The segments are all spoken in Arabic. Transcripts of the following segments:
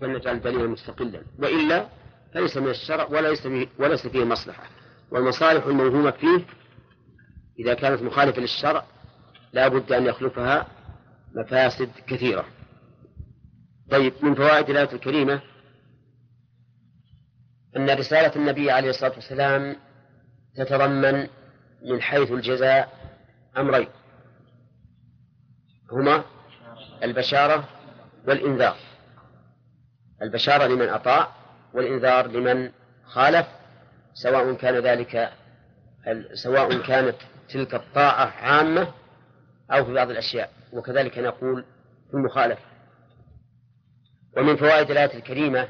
فلنجعل دليلا مستقلا. وإلا فليس من الشرع وليس وليس فيه مصلحة. والمصالح الموهومة فيه إذا كانت مخالفة للشرع لا بد أن يخلفها مفاسد كثيرة. طيب من فوائد الآية الكريمة أن رسالة النبي عليه الصلاة والسلام تتضمن من حيث الجزاء أمرين. هما البشارة والإنذار. البشارة لمن أطاع والإنذار لمن خالف سواء كان ذلك سواء كانت تلك الطاعة عامة أو في بعض الأشياء وكذلك نقول في المخالفة. ومن فوائد الآية الكريمة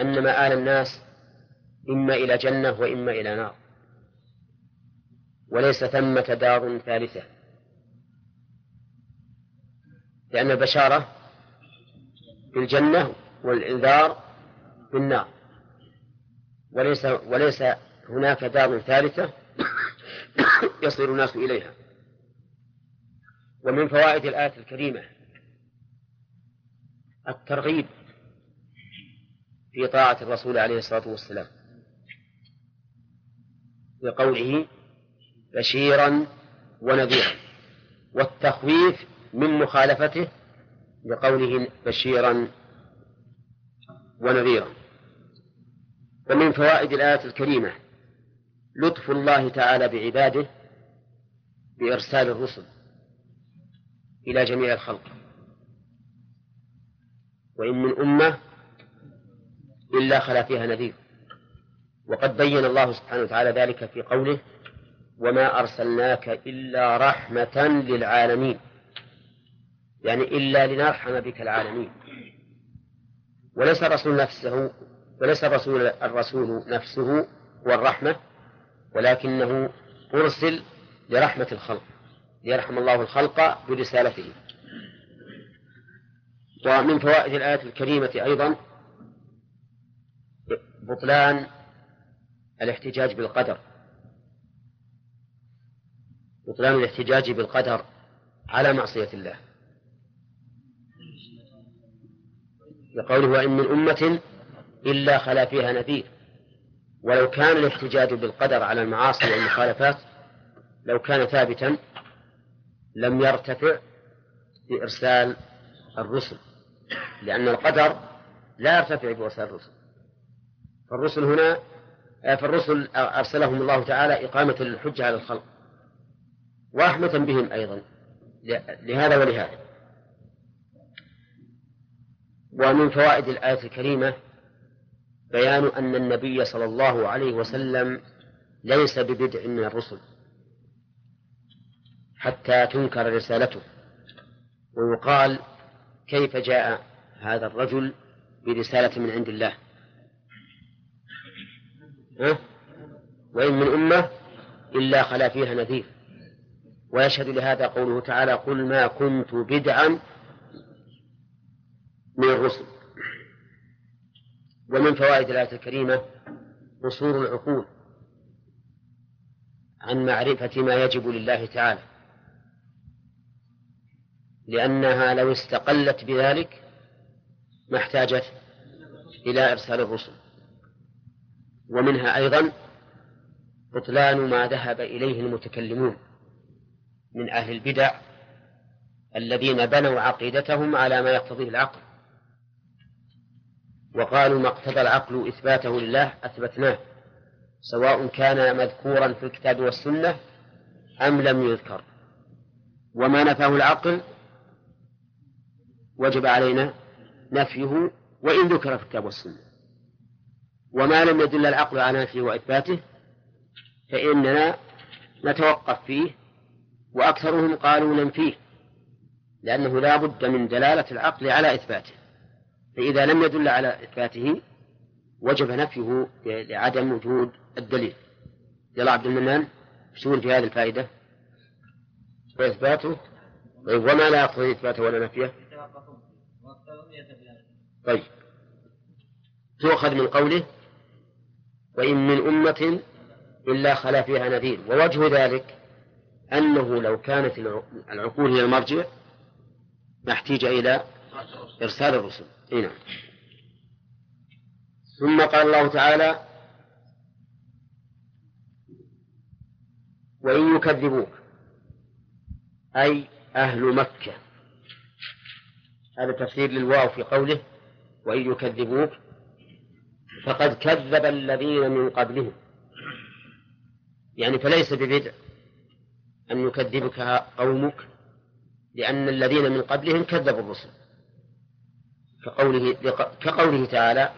أن مآل الناس إما إلى جنة وإما إلى نار. وليس ثمة دار ثالثة. لأن البشارة في الجنة والإنذار في النار. وليس وليس هناك دار ثالثة يصير الناس إليها. ومن فوائد الآية الكريمة الترغيب في طاعة الرسول عليه الصلاة والسلام. بقوله بشيرا ونذيرا. والتخويف من مخالفته بقوله بشيرا ونذيرا. ومن فوائد الآية الكريمة لطف الله تعالى بعباده بإرسال الرسل إلى جميع الخلق. وإن من أمة إلا خلا فيها نذير. وقد بين الله سبحانه وتعالى ذلك في قوله وما أرسلناك إلا رحمة للعالمين. يعني إلا لنرحم بك العالمين. وليس الرسول نفسه وليس الرسول الرسول نفسه هو الرحمة ولكنه أرسل لرحمة الخلق ليرحم الله الخلق برسالته. ومن فوائد الآية الكريمة أيضا بطلان الاحتجاج بالقدر. بطلان الاحتجاج بالقدر على معصية الله. لقوله وإن من أمة إلا خلا فيها نذير. ولو كان الاحتجاج بالقدر على المعاصي والمخالفات لو كان ثابتا لم يرتفع بإرسال الرسل لأن القدر لا يرتفع بإرسال الرسل. فالرسل هنا فالرسل أرسلهم الله تعالى إقامة للحجة على الخلق ورحمة بهم أيضا لهذا ولهذا. ومن فوائد الآية الكريمة بيان أن النبي صلى الله عليه وسلم ليس ببدع من الرسل حتى تنكر رسالته ويقال كيف جاء هذا الرجل برسالة من عند الله ها؟ وإن من أمة إلا خلا فيها نذير ويشهد لهذا قوله تعالى قل ما كنت بدعا من الرسل. ومن فوائد الآية الكريمة قصور العقول عن معرفة ما يجب لله تعالى. لأنها لو استقلت بذلك ما احتاجت إلى إرسال الرسل. ومنها أيضا بطلان ما ذهب إليه المتكلمون من أهل البدع الذين بنوا عقيدتهم على ما يقتضيه العقل. وقالوا ما اقتضى العقل إثباته لله أثبتناه سواء كان مذكورا في الكتاب والسنة أم لم يذكر. وما نفاه العقل وجب علينا نفيه وإن ذكر في الكتاب والسنة. وما لم يدل العقل على نفيه وإثباته فإننا نتوقف فيه وأكثرهم قالوا ننفيه لأنه لا بد من دلالة العقل على إثباته. فإذا لم يدل على إثباته وجب نفيه لعدم وجود الدليل. يلا عبد المنان شو في هذه الفائدة؟ وإثباته طيب وما لا يقتضي إثباته ولا نفيه؟ طيب. تؤخذ من قوله وإن من أمة إلا خلا فيها نذير. ووجه ذلك أنه لو كانت العقول هي المرجع ما احتيج إلى إرسال الرسل. إيه نعم. ثم قال الله تعالى وإن يكذبوك أي أهل مكة. هذا تفسير للواو في قوله وإن يكذبوك فقد كذب الذين من قبلهم. يعني فليس ببدع أن يكذبك قومك لأن الذين من قبلهم كذبوا الرسل. كقوله كقوله تعالى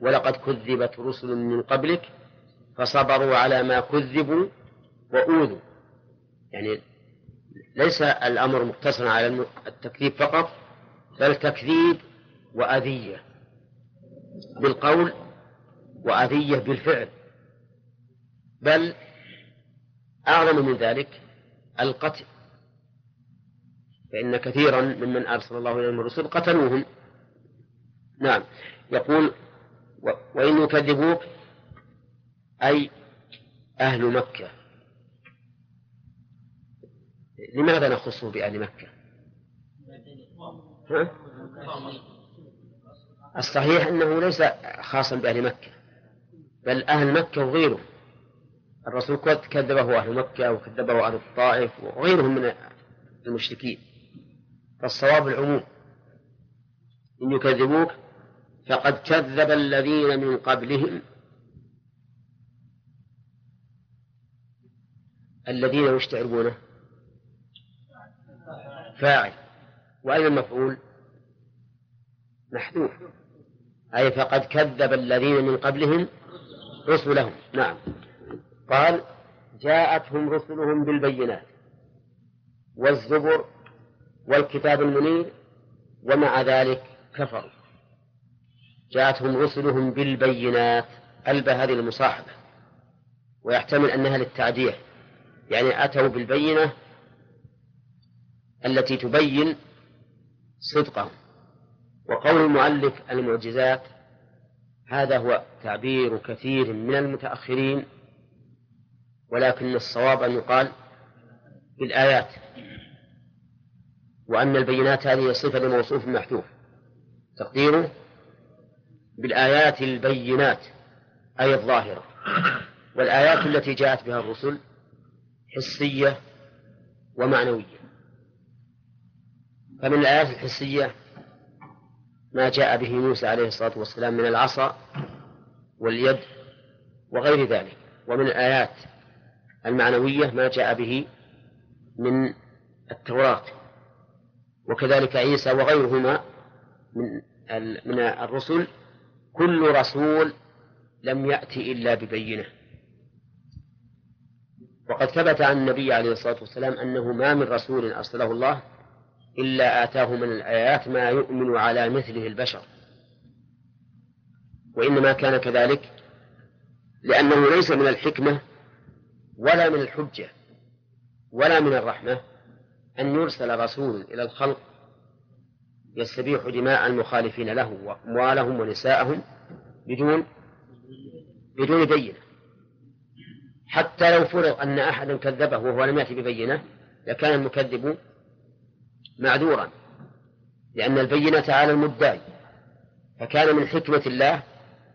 ولقد كذبت رسل من قبلك فصبروا على ما كذبوا وأوذوا. يعني ليس الأمر مقتصرا على التكذيب فقط بل تكذيب وأذية بالقول وأذية بالفعل. بل أعظم من ذلك القتل. فإن كثيرا ممن أرسل الله إليهم الرسل قتلوهم. نعم. يقول وإن يكذبوك أي أهل مكة. لماذا نخصه بأهل مكة؟ الصحيح أنه ليس خاصا بأهل مكة بل أهل مكة وغيره الرسول كذبه أهل مكة وكذبه أهل الطائف وغيرهم من المشركين. فالصواب العموم إن يكذبوك فقد كذب الذين من قبلهم. الذين وش تعرفونه؟ فاعل. وأين المفعول؟ محذوف. أي فقد كذب الذين من قبلهم رسلهم. نعم. قال جاءتهم رسلهم بالبينات والزبر والكتاب المنير ومع ذلك كفروا. جاءتهم رسلهم بالبينات ألبى هذه المصاحبة ويحتمل أنها للتعدية. يعني أتوا بالبينة التي تبين صدقهم. وقول المؤلف المعجزات هذا هو تعبير كثير من المتأخرين ولكن الصواب أن يقال بالآيات وأن البينات هذه صفة لموصوف محذوف. تقديره؟ بالآيات البينات أي الظاهرة. والآيات التي جاءت بها الرسل حسية ومعنوية. فمن الآيات الحسية ما جاء به موسى عليه الصلاة والسلام من العصا واليد وغير ذلك. ومن الآيات المعنوية ما جاء به من التوراة. وكذلك عيسى وغيرهما من من الرسل كل رسول لم يأتي إلا ببينة. وقد ثبت عن النبي عليه الصلاة والسلام أنه ما من رسول أرسله الله إلا آتاه من الآيات ما يؤمن على مثله البشر. وإنما كان كذلك لأنه ليس من الحكمة ولا من الحجة ولا من الرحمة أن يرسل رسول إلى الخلق يستبيح دماء المخالفين له وأموالهم ونساءهم بدون بدون بينة. حتى لو فرض أن أحدا كذبه وهو لم يأتي ببينة لكان المكذب معذورا لأن البينة على المدعي فكان من حكمة الله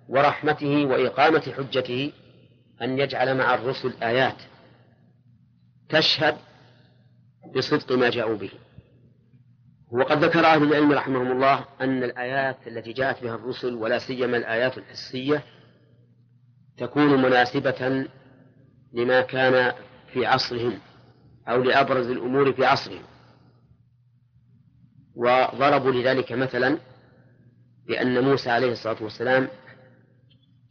ورحمته وإقامة حجته أن يجعل مع الرسل آيات تشهد بصدق ما جاءوا به. وقد ذكر أهل العلم رحمهم الله أن الآيات التي جاءت بها الرسل ولا سيما الآيات الحسية تكون مناسبة لما كان في عصرهم أو لأبرز الأمور في عصرهم. وضربوا لذلك مثلا بأن موسى عليه الصلاة والسلام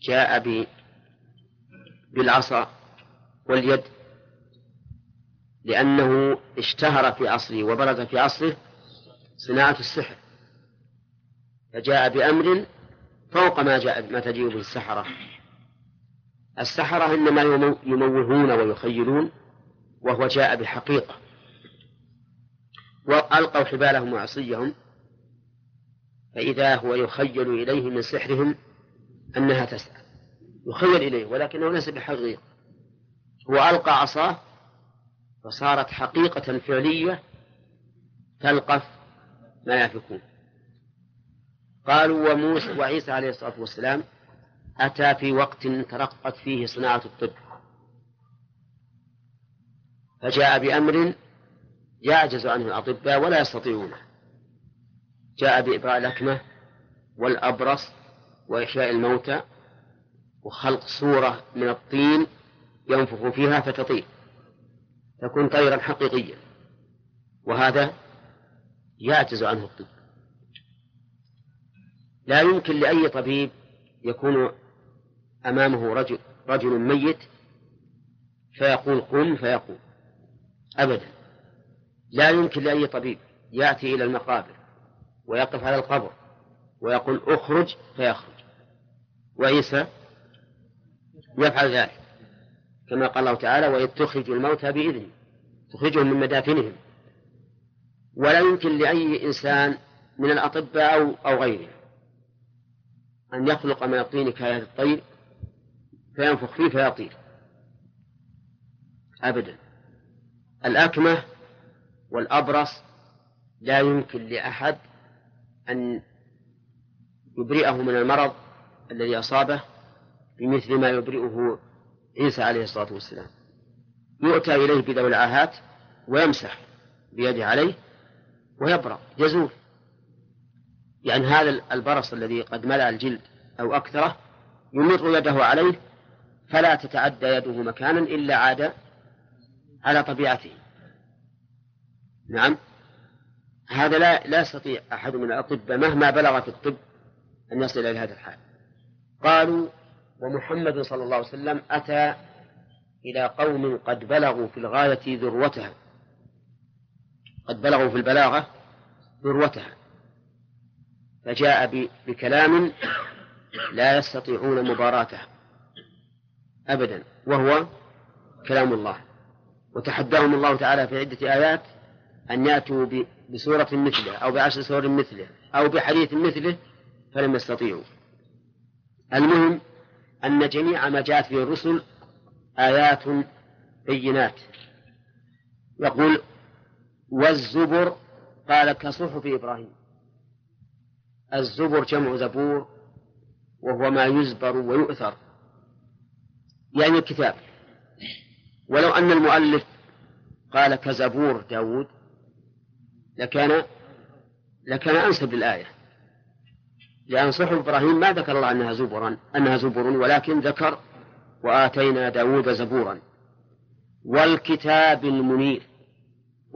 جاء بالعصا واليد لأنه اشتهر في عصره وبرز في عصره صناعة السحر. فجاء بأمر فوق ما جاء ما تجيء به السحرة. السحرة إنما يموهون ويخيلون وهو جاء بحقيقة. وألقوا حبالهم وعصيهم فإذا هو يخيل إليه من سحرهم أنها تسعى. يخيل إليه ولكنه ليس بحقيقة. هو ألقى عصاه فصارت حقيقة فعلية تلقف ما يفكون. قالوا وموسى وعيسى عليه الصلاة والسلام أتى في وقت ترقت فيه صناعة الطب. فجاء بأمر يعجز عنه الأطباء ولا يستطيعونه جاء بإبراء الأكمة والأبرص وإحياء الموتى وخلق صورة من الطين ينفخ فيها فتطير تكون طيرا حقيقيا. وهذا يعجز عنه الطب. لا يمكن لأي طبيب يكون أمامه رجل رجل ميت فيقول قم فيقوم. أبدا. لا يمكن لأي طبيب يأتي إلى المقابر ويقف على القبر ويقول اخرج فيخرج. وعيسى يفعل ذلك كما قال الله تعالى وإذ تخرج الموتى بإذنه. تخرجهم من مدافنهم. ولا يمكن لأي إنسان من الأطباء أو, أو غيره أن يخلق من الطين كآيات الطير فينفخ فيه فيطير. أبدا. الأكمة والأبرص لا يمكن لأحد أن يبرئه من المرض الذي أصابه بمثل ما يبرئه عيسى عليه الصلاة والسلام. يؤتى إليه بذوي العاهات ويمسح بيده عليه ويبرأ يزول. يعني هذا البرص الذي قد ملأ الجلد أو أكثره يمر يده عليه فلا تتعدى يده مكانا إلا عاد على طبيعته. نعم. هذا لا لا يستطيع أحد من الأطباء مهما بلغ في الطب أن يصل إلى هذا الحال. قالوا ومحمد صلى الله عليه وسلم أتى إلى قوم قد بلغوا في الغاية ذروتها قد بلغوا في البلاغة ذروتها فجاء بكلام لا يستطيعون مباراته أبدا وهو كلام الله. وتحداهم الله تعالى في عدة آيات أن يأتوا بسورة مثله أو بعشر سور مثله أو بحديث مثله فلم يستطيعوا. المهم أن جميع ما جاءت به الرسل آيات بينات. يقول والزبر قال كصحف إبراهيم. الزبر جمع زبور وهو ما يزبر ويؤثر. يعني الكتاب. ولو أن المؤلف قال كزبور داود لكان لكان أنسب للآية. لأن صحف إبراهيم ما ذكر الله أنها زبرا أنها زبر ولكن ذكر وآتينا داود زبورا. والكتاب المنير.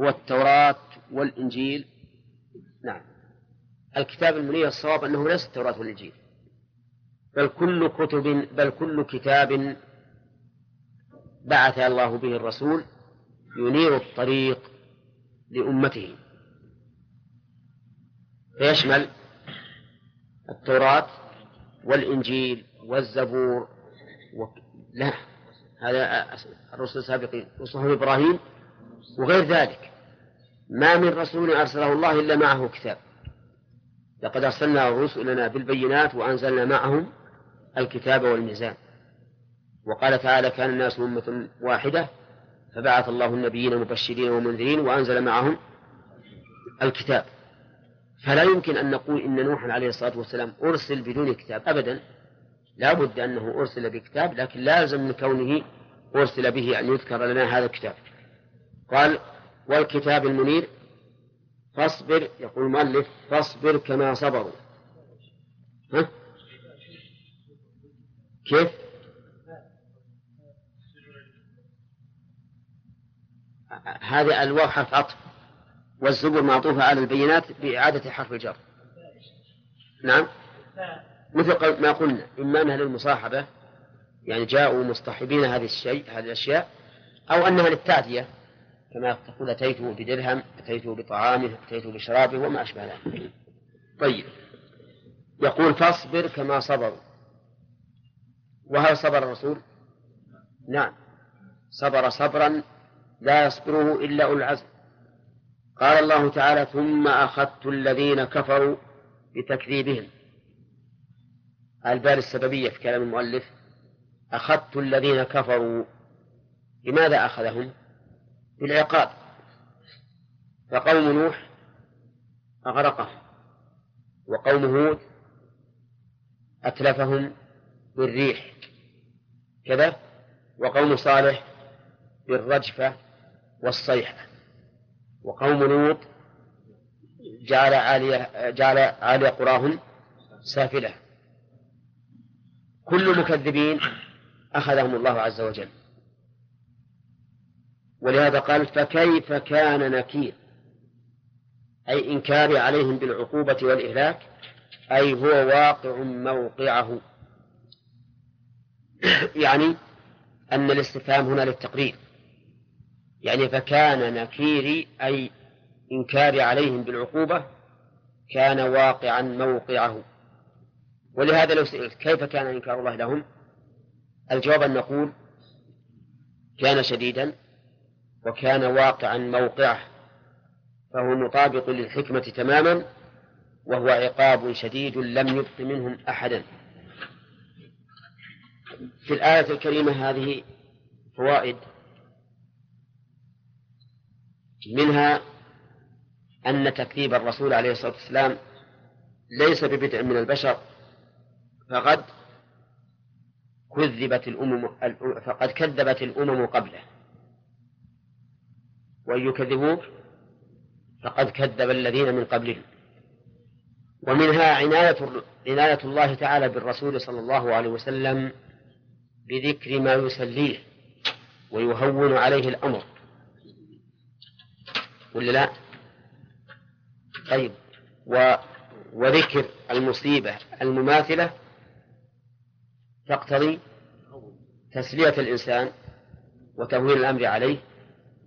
هو التوراة والإنجيل. نعم. الكتاب المنير الصواب أنه ليس التوراة والإنجيل. بل كل كتب بل كل كتاب بعث الله به الرسول ينير الطريق لأمته. فيشمل التوراة والإنجيل والزبور و... لا هذا الرسل السابقين. وصحف إبراهيم وغير ذلك ما من رسول أرسله الله إلا معه كتاب. لقد أرسلنا رسلنا بالبينات وأنزلنا معهم الكتاب والميزان. وقال تعالى كان الناس أمة واحدة فبعث الله النبيين مبشرين ومنذرين وأنزل معهم الكتاب. فلا يمكن أن نقول إن نوحا عليه الصلاة والسلام أرسل بدون كتاب أبدا. لا بد أنه أرسل بكتاب لكن لازم من كونه أرسل به أن يذكر لنا هذا الكتاب. قال والكتاب المنير فاصبر يقول المؤلف فاصبر كما صبروا ها؟ كيف؟ هذه الواو حرف عطف والزبر معطوفة على البينات بإعادة حرف الجر نعم مثل ما قلنا إما أنها للمصاحبة يعني جاءوا مصطحبين هذه الشيء هذه الأشياء أو أنها للتعدية كما تقول أتيته بدرهم أتيته بطعامه أتيته بشرابه وما أشبه ذلك. طيب. يقول فاصبر كما صبروا وهل صبر الرسول؟ نعم. صبر صبرا لا يصبره إلا أولو العزم. قال الله تعالى ثم أخذت الذين كفروا بتكذيبهم. البال السببية في كلام المؤلف أخذت الذين كفروا. لماذا أخذهم؟ بالعقاب. فقوم نوح أغرقهم وقوم هود أتلفهم بالريح. كذا وقوم صالح بالرجفة والصيحة. وقوم لوط جعل عالية جعل عالية قراهم سافلة. كل مكذبين أخذهم الله عز وجل. ولهذا قال فكيف كان نكير؟ أي إنكار عليهم بالعقوبة والإهلاك أي هو واقع موقعه. يعني أن الاستفهام هنا للتقرير. يعني فكان نكيري أي إنكاري عليهم بالعقوبة كان واقعا موقعه. ولهذا لو سئلت كيف كان إنكار الله لهم؟ الجواب أن نقول كان شديدا. وكان واقعا موقعه فهو مطابق للحكمة تماما وهو عقاب شديد لم يبق منهم أحدا. في الآية الكريمة هذه فوائد منها أن تكذيب الرسول عليه الصلاة والسلام ليس ببدع من البشر فقد كذبت الأمم فقد كذبت الأمم قبله. وإن يكذبوك فقد كذب الذين من قبلهم. ومنها عناية عناية الله تعالى بالرسول صلى الله عليه وسلم بذكر ما يسليه ويهون عليه الأمر. ولا لا؟ طيب. و وذكر المصيبة المماثلة تقتضي تسلية الإنسان وتهويل الأمر عليه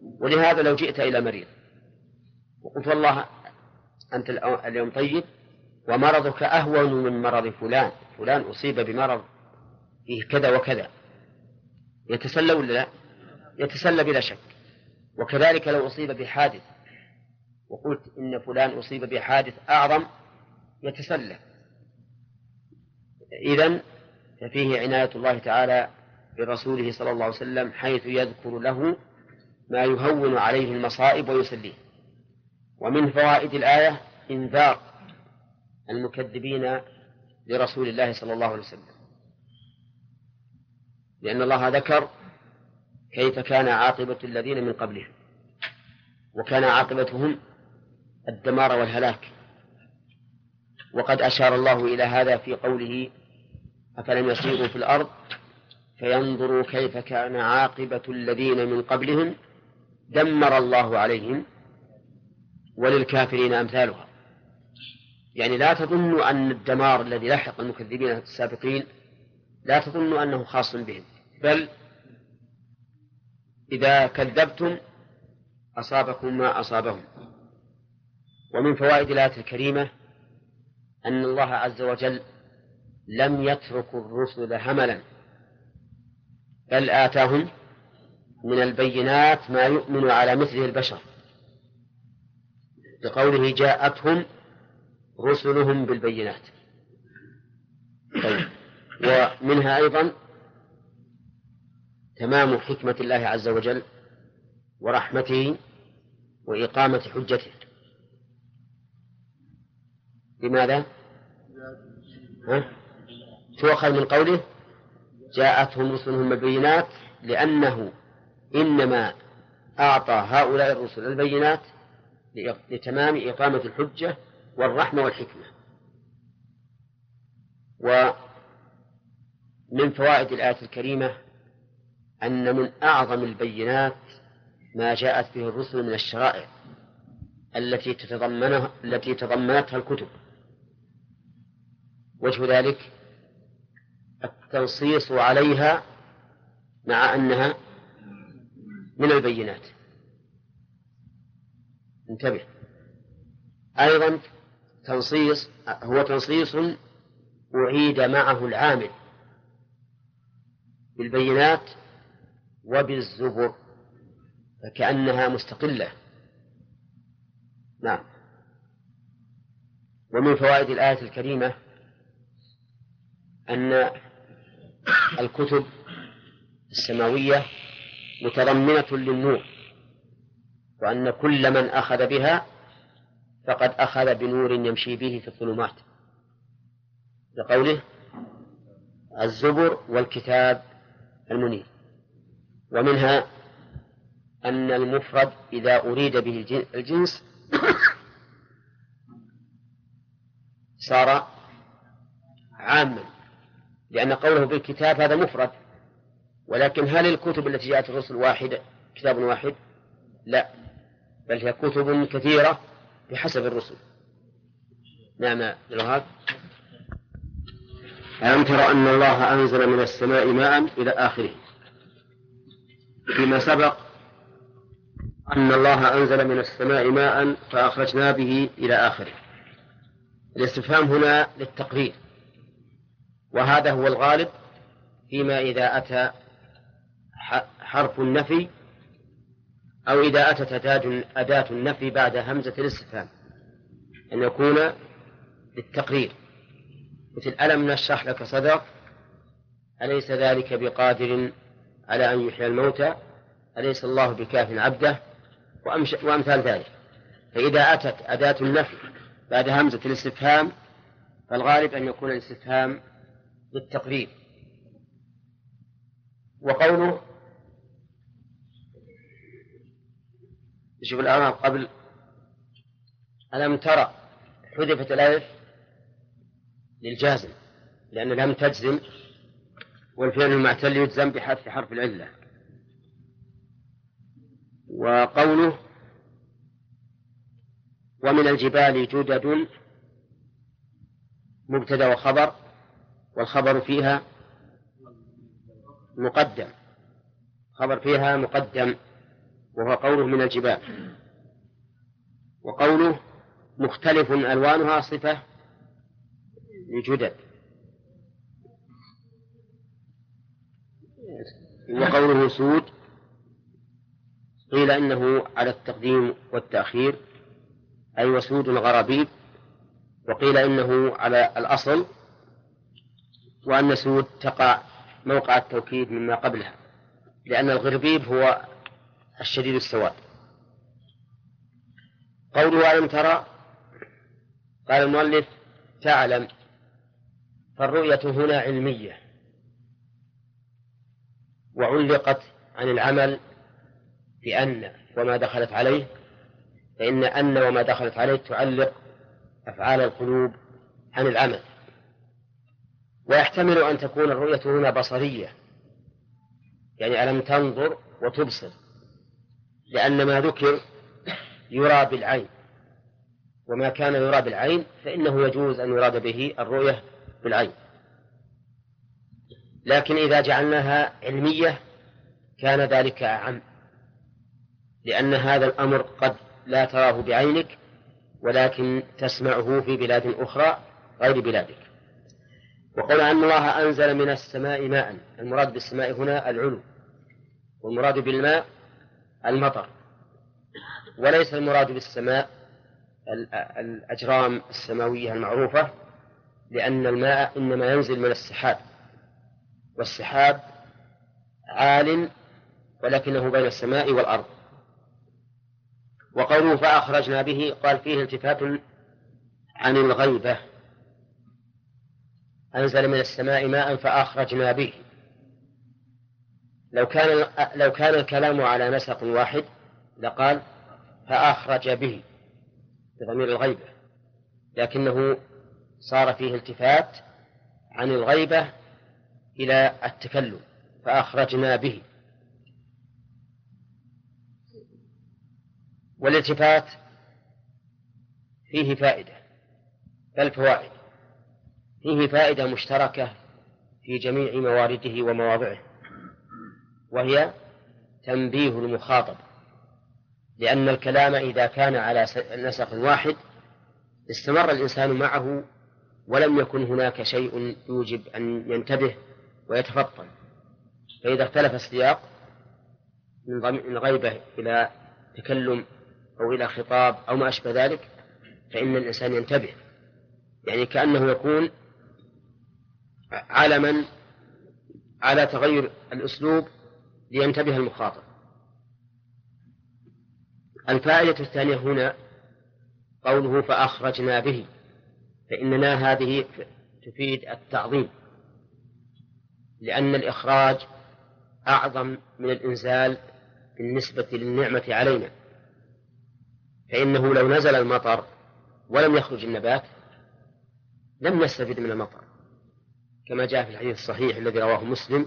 ولهذا لو جئت إلى مريض وقلت والله أنت اليوم طيب ومرضك أهون من مرض فلان فلان أصيب بمرض فيه كذا وكذا. يتسلى ولا لا؟ يتسلى بلا شك. وكذلك لو أصيب بحادث وقلت إن فلان أصيب بحادث أعظم يتسلى. إذن ففيه عناية الله تعالى برسوله صلى الله عليه وسلم حيث يذكر له ما يهون عليه المصائب ويسليه. ومن فوائد الآية إنذار المكذبين لرسول الله صلى الله عليه وسلم. لأن الله ذكر كيف كان عاقبة الذين من قبلهم وكان عاقبتهم الدمار والهلاك. وقد أشار الله إلى هذا في قوله أفلم يسيروا في الأرض فينظروا كيف كان عاقبة الذين من قبلهم؟ دمر الله عليهم وللكافرين أمثالها. يعني لا تظنوا أن الدمار الذي لحق المكذبين السابقين لا تظنوا أنه خاص بهم بل إذا كذبتم أصابكم ما أصابهم. ومن فوائد الآية الكريمة أن الله عز وجل لم يترك الرسل هملا بل آتاهم من البينات ما يؤمن على مثله البشر. لقوله جاءتهم رسلهم بالبينات. طيب. ومنها أيضا تمام حكمة الله عز وجل ورحمته وإقامة حجته. لماذا؟ ها؟ تؤخذ من قوله؟ جاءتهم رسلهم بالبينات لأنه إنما أعطى هؤلاء الرسل البينات لتمام إقامة الحجة والرحمة والحكمة. ومن فوائد الآية الكريمة أن من أعظم البينات ما جاءت به الرسل من الشرائع التي تتضمنها التي تضمنتها الكتب. وجه ذلك التنصيص عليها مع أنها من البينات. انتبه. أيضا تنصيص هو تنصيص أعيد معه العامل بالبينات وبالزبر فكأنها مستقلة. نعم. ومن فوائد الآية الكريمة أن الكتب السماوية متضمنة للنور وأن كل من أخذ بها فقد أخذ بنور يمشي به في الظلمات. لقوله الزبر والكتاب المنير. ومنها أن المفرد إذا أريد به الجنس صار عاما لأن قوله بالكتاب هذا مفرد. ولكن هل الكتب التي جاءت الرسل واحدة كتاب واحد؟ لا. بل هي كتب كثيرة بحسب الرسل. نعم الوهاب. ألم تر أن الله أنزل من السماء ماء إلى آخره؟ فيما سبق أن الله أنزل من السماء ماء فأخرجنا به إلى آخره. الاستفهام هنا للتقرير. وهذا هو الغالب فيما إذا أتى حرف النفي أو إذا أتت أداة النفي بعد همزة الاستفهام. أن يكون للتقرير مثل ألم نشرح لك صدرك؟ أليس ذلك بقادر على أن يحيي الموتى؟ أليس الله بكاف عبده؟ وأمثال ذلك. فإذا أتت أداة النفي بعد همزة الاستفهام فالغالب أن يكون الاستفهام للتقرير وقوله شوف الآن قبل. ألم ترى حذفت الألف للجازم؟ لأن لم تجزم والفعل المعتل يجزم بحذف حرف العلة. وقوله ومن الجبال جدد مبتدأ وخبر والخبر فيها مقدم. خبر فيها مقدم. وهو قوله من الجبال. وقوله مختلف ألوانها صفة لجدد وقوله سود قيل إنه على التقديم والتأخير أي وسود الغرابيب وقيل إنه على الأصل وأن سود تقع موقع التوكيد مما قبلها لأن الغربيب هو الشديد السواد. قوله ألم ترى قال المؤلف تعلم فالرؤية هنا علمية. وعلقت عن العمل بأن وما دخلت عليه فإن أن وما دخلت عليه تعلق أفعال القلوب عن العمل. ويحتمل أن تكون الرؤية هنا بصرية يعني ألم تنظر وتبصر. لأن ما ذكر يرى بالعين. وما كان يرى بالعين فإنه يجوز أن يراد به الرؤية بالعين. لكن إذا جعلناها علمية كان ذلك أعم. لأن هذا الأمر قد لا تراه بعينك ولكن تسمعه في بلاد أخرى غير بلادك. وقول أن الله أنزل من السماء ماء المراد بالسماء هنا العلو والمراد بالماء المطر. وليس المراد بالسماء الأجرام السماوية المعروفة لأن الماء إنما ينزل من السحاب والسحاب عال ولكنه بين السماء والأرض. وقوله فأخرجنا به قال فيه التفات عن الغيبة. أنزل من السماء ماء فأخرجنا به. لو كان لو كان الكلام على نسق واحد لقال فأخرج به بضمير الغيبة لكنه صار فيه التفات عن الغيبة إلى التكلم فأخرجنا به. والالتفات فيه فائدة بل فوائد فيه فائدة مشتركة في جميع موارده ومواضعه. وهي تنبيه المخاطب لأن الكلام إذا كان على نسق واحد استمر الإنسان معه ولم يكن هناك شيء يوجب أن ينتبه ويتفطن. فإذا اختلف السياق من غيبة إلى تكلم أو إلى خطاب أو ما أشبه ذلك فإن الإنسان ينتبه. يعني كأنه يكون علما على تغير الأسلوب لينتبه المخاطب الفائدة الثانية هنا قوله فأخرجنا به فإننا هذه تفيد التعظيم لأن الإخراج أعظم من الإنزال بالنسبة للنعمة علينا. فإنه لو نزل المطر ولم يخرج النبات لم نستفد من المطر. كما جاء في الحديث الصحيح الذي رواه مسلم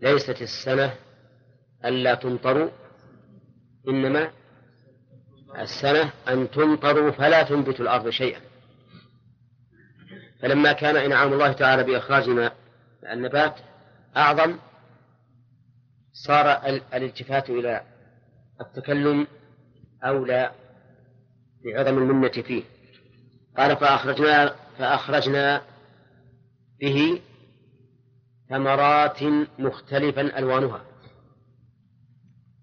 ليست السنة ألا تمطروا إنما السنة أن تمطروا فلا تنبت الأرض شيئا. فلما كان إنعام الله تعالى بإخراج النبات أعظم صار الالتفات إلى التكلم أولى لعظم المنة فيه. قال فأخرجنا فأخرجنا به ثمرات مختلفا ألوانها.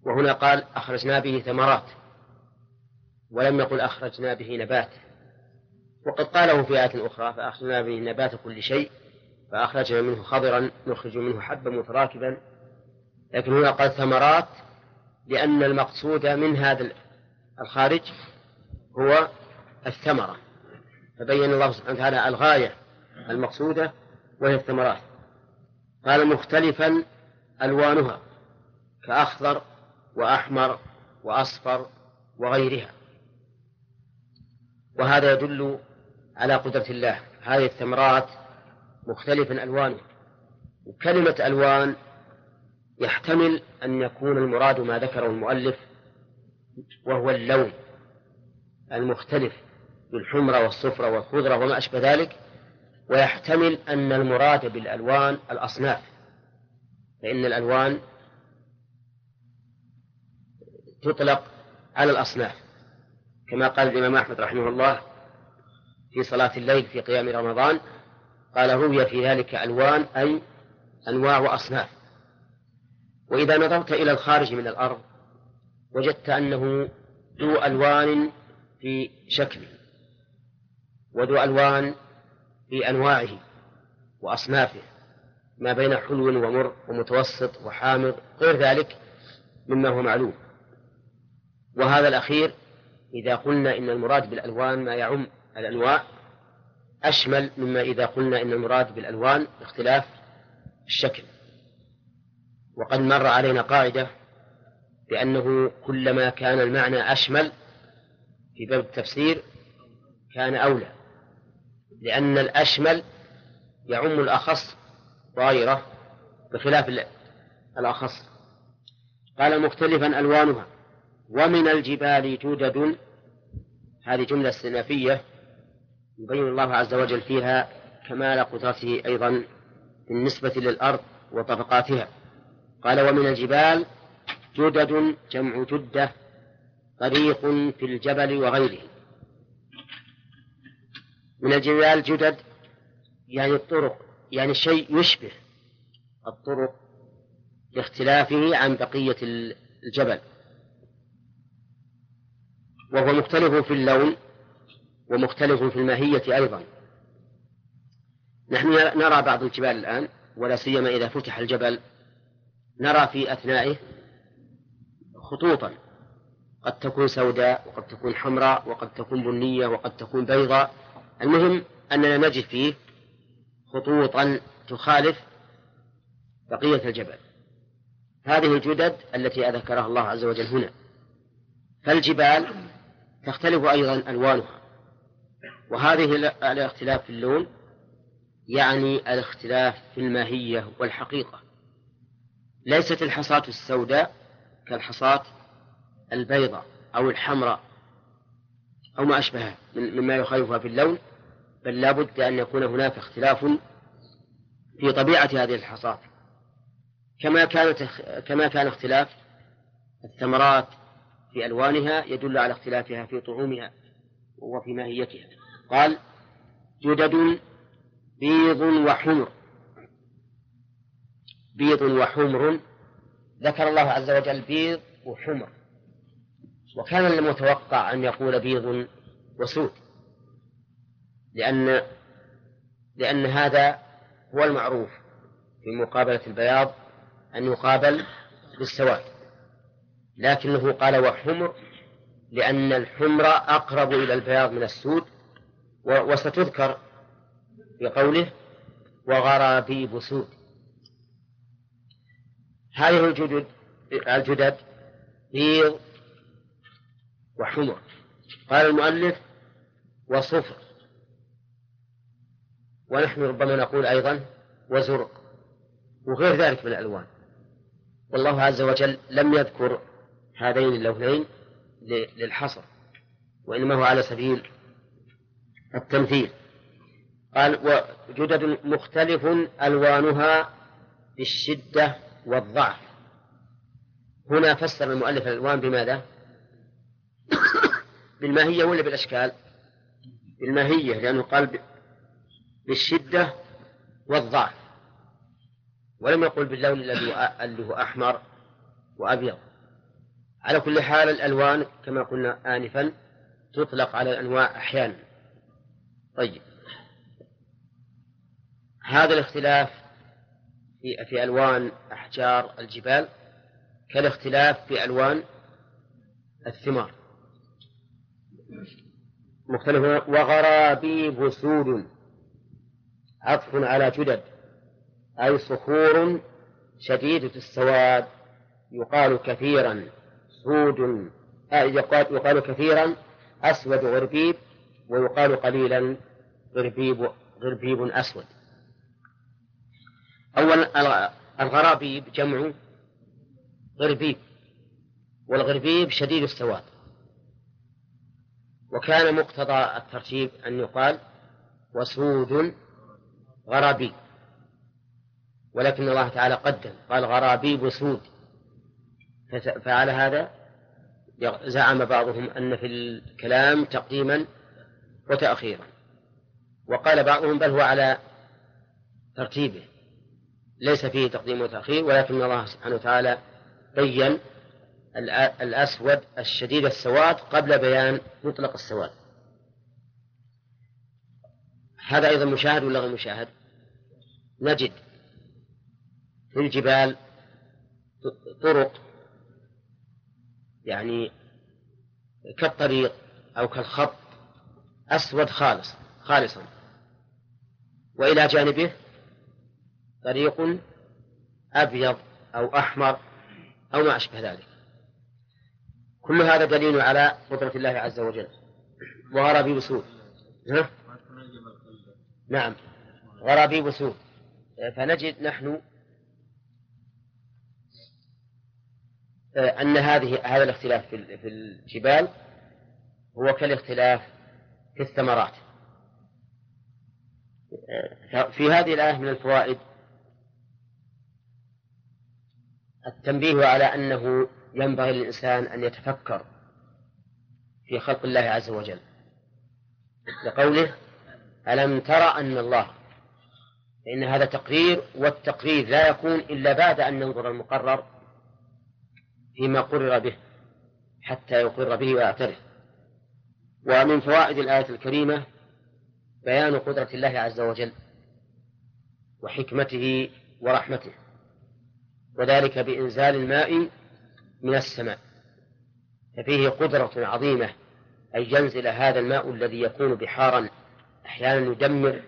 وهنا قال أخرجنا به ثمرات ولم يقل أخرجنا به نبات. وقد قاله في آية أخرى فأخرجنا به نبات كل شيء فأخرجنا منه خضرا نخرج منه حبا متراكبا. لكن هنا قال ثمرات لأن المقصود من هذا الخارج هو الثمرة. فبين الله سبحانه وتعالى الغاية المقصودة وهي الثمرات. قال مختلفا ألوانها كأخضر وأحمر وأصفر وغيرها. وهذا يدل على قدرة الله. هذه الثمرات مختلفا ألوانها. وكلمة ألوان يحتمل أن يكون المراد ما ذكره المؤلف وهو اللون المختلف بالحمرة والصفرة والخضرة وما أشبه ذلك. ويحتمل أن المراد بالألوان الأصناف. فإن الألوان تطلق على الأصناف كما قال الإمام أحمد رحمه الله في صلاة الليل في قيام رمضان قال روي في ذلك ألوان أي أنواع وأصناف. وإذا نظرت إلى الخارج من الأرض وجدت أنه ذو ألوان في شكله وذو ألوان في أنواعه وأصنافه ما بين حلو ومر ومتوسط وحامض غير ذلك مما هو معلوم. وهذا الأخير إذا قلنا إن المراد بالألوان ما يعم الأنواع أشمل مما إذا قلنا إن المراد بالألوان اختلاف الشكل. وقد مر علينا قاعدة بأنه كلما كان المعنى أشمل في باب التفسير كان أولى لأن الأشمل يعم الأخص وغيره بخلاف الأخص. قال مختلفا ألوانها. ومن الجبال جدد هذه جملة استئنافية يبين الله عز وجل فيها كمال قدرته أيضا بالنسبة للأرض وطبقاتها. قال ومن الجبال جدد جمع جدة طريق في الجبل وغيره. من الجبال جدد يعني الطرق يعني شيء يشبه الطرق لاختلافه عن بقية الجبل. وهو مختلف في اللون ومختلف في الماهية أيضا. نحن نرى بعض الجبال الآن ولا سيما إذا فتح الجبل نرى في أثنائه خطوطا. قد تكون سوداء وقد تكون حمراء وقد تكون بنية وقد تكون بيضاء. المهم أننا نجد فيه خطوطا تخالف بقية الجبل. هذه الجدد التي ذكرها الله عز وجل هنا. فالجبال تختلف أيضا ألوانها. وهذه الاختلاف في اللون يعني الاختلاف في الماهية والحقيقة. ليست الحصاة السوداء كالحصاة البيضاء أو الحمراء أو ما أشبهها مما يخالفها في اللون بل لا بد أن يكون هناك اختلاف في طبيعة هذه الحصاة. كما كانت كما كان اختلاف الثمرات في ألوانها يدل على اختلافها في طعومها وفي ماهيتها. قال جدد بيض وحمر. بيض وحمر ذكر الله عز وجل بيض وحمر. وكان المتوقع أن يقول بيض وسود لأن لأن هذا هو المعروف في مقابلة البياض أن يقابل بالسواد. لكنه قال وحمر لأن الحمر أقرب إلى البياض من السود وستذكر في قوله وغرابيب سود. هذه الجدد الجدد بيض وحمر. قال المؤلف وصفر. ونحن ربما نقول أيضا وزرق وغير ذلك من الألوان. والله عز وجل لم يذكر هذين اللونين للحصر وإنما هو على سبيل التمثيل قال وجدد مختلف ألوانها بالشدة والضعف هنا فسر المؤلف الألوان بماذا؟ بالماهية ولا بالأشكال؟ بالماهية لأنه قال بالشدة والضعف ولم يقل باللون الذي هو أحمر وأبيض على كل حال الألوان كما قلنا آنفا تطلق على الأنواع أحيانا. طيب. هذا الاختلاف في في ألوان أحجار الجبال كالاختلاف في ألوان الثمار. مختلف. وغرابيب سود. عطف على جدد. أي صخور شديدة السواد. يقال كثيرا. سود آه، يقال, كثيرا أسود غربيب ويقال قليلا غربيب غربيب أسود. أول الغرابيب جمع غربيب والغربيب شديد السواد. وكان مقتضى الترتيب أن يقال وسود غرابيب ولكن الله تعالى قدم قال غرابيب سود. فعلى هذا زعم بعضهم أن في الكلام تقديما وتأخيرا. وقال بعضهم بل هو على ترتيبه. ليس فيه تقديم وتأخير ولكن الله سبحانه وتعالى بين الأسود الشديد السواد قبل بيان مطلق السواد. هذا أيضا مشاهد ولا غير مشاهد؟ نجد في الجبال طرق يعني كالطريق أو كالخط أسود خالص خالصا. وإلى جانبه طريق أبيض أو أحمر أو ما أشبه ذلك. كل هذا دليل على قدرة الله عز وجل. وغرابيب سود ها؟ نعم. غرابيب سود فنجد نحن أن هذه هذا الاختلاف في الجبال هو كالاختلاف في الثمرات. في هذه الآية من الفوائد التنبيه على أنه ينبغي للإنسان أن يتفكر في خلق الله عز وجل. لقوله ألم ترى أن الله فإن هذا تقرير والتقرير لا يكون إلا بعد أن ينظر المقرر فيما قرر به حتى يقر به ويعترف. ومن فوائد الآية الكريمة بيان قدرة الله عز وجل وحكمته ورحمته وذلك بإنزال الماء من السماء. ففيه قدرة عظيمة أن ينزل هذا الماء الذي يكون بحارا أحيانا يدمر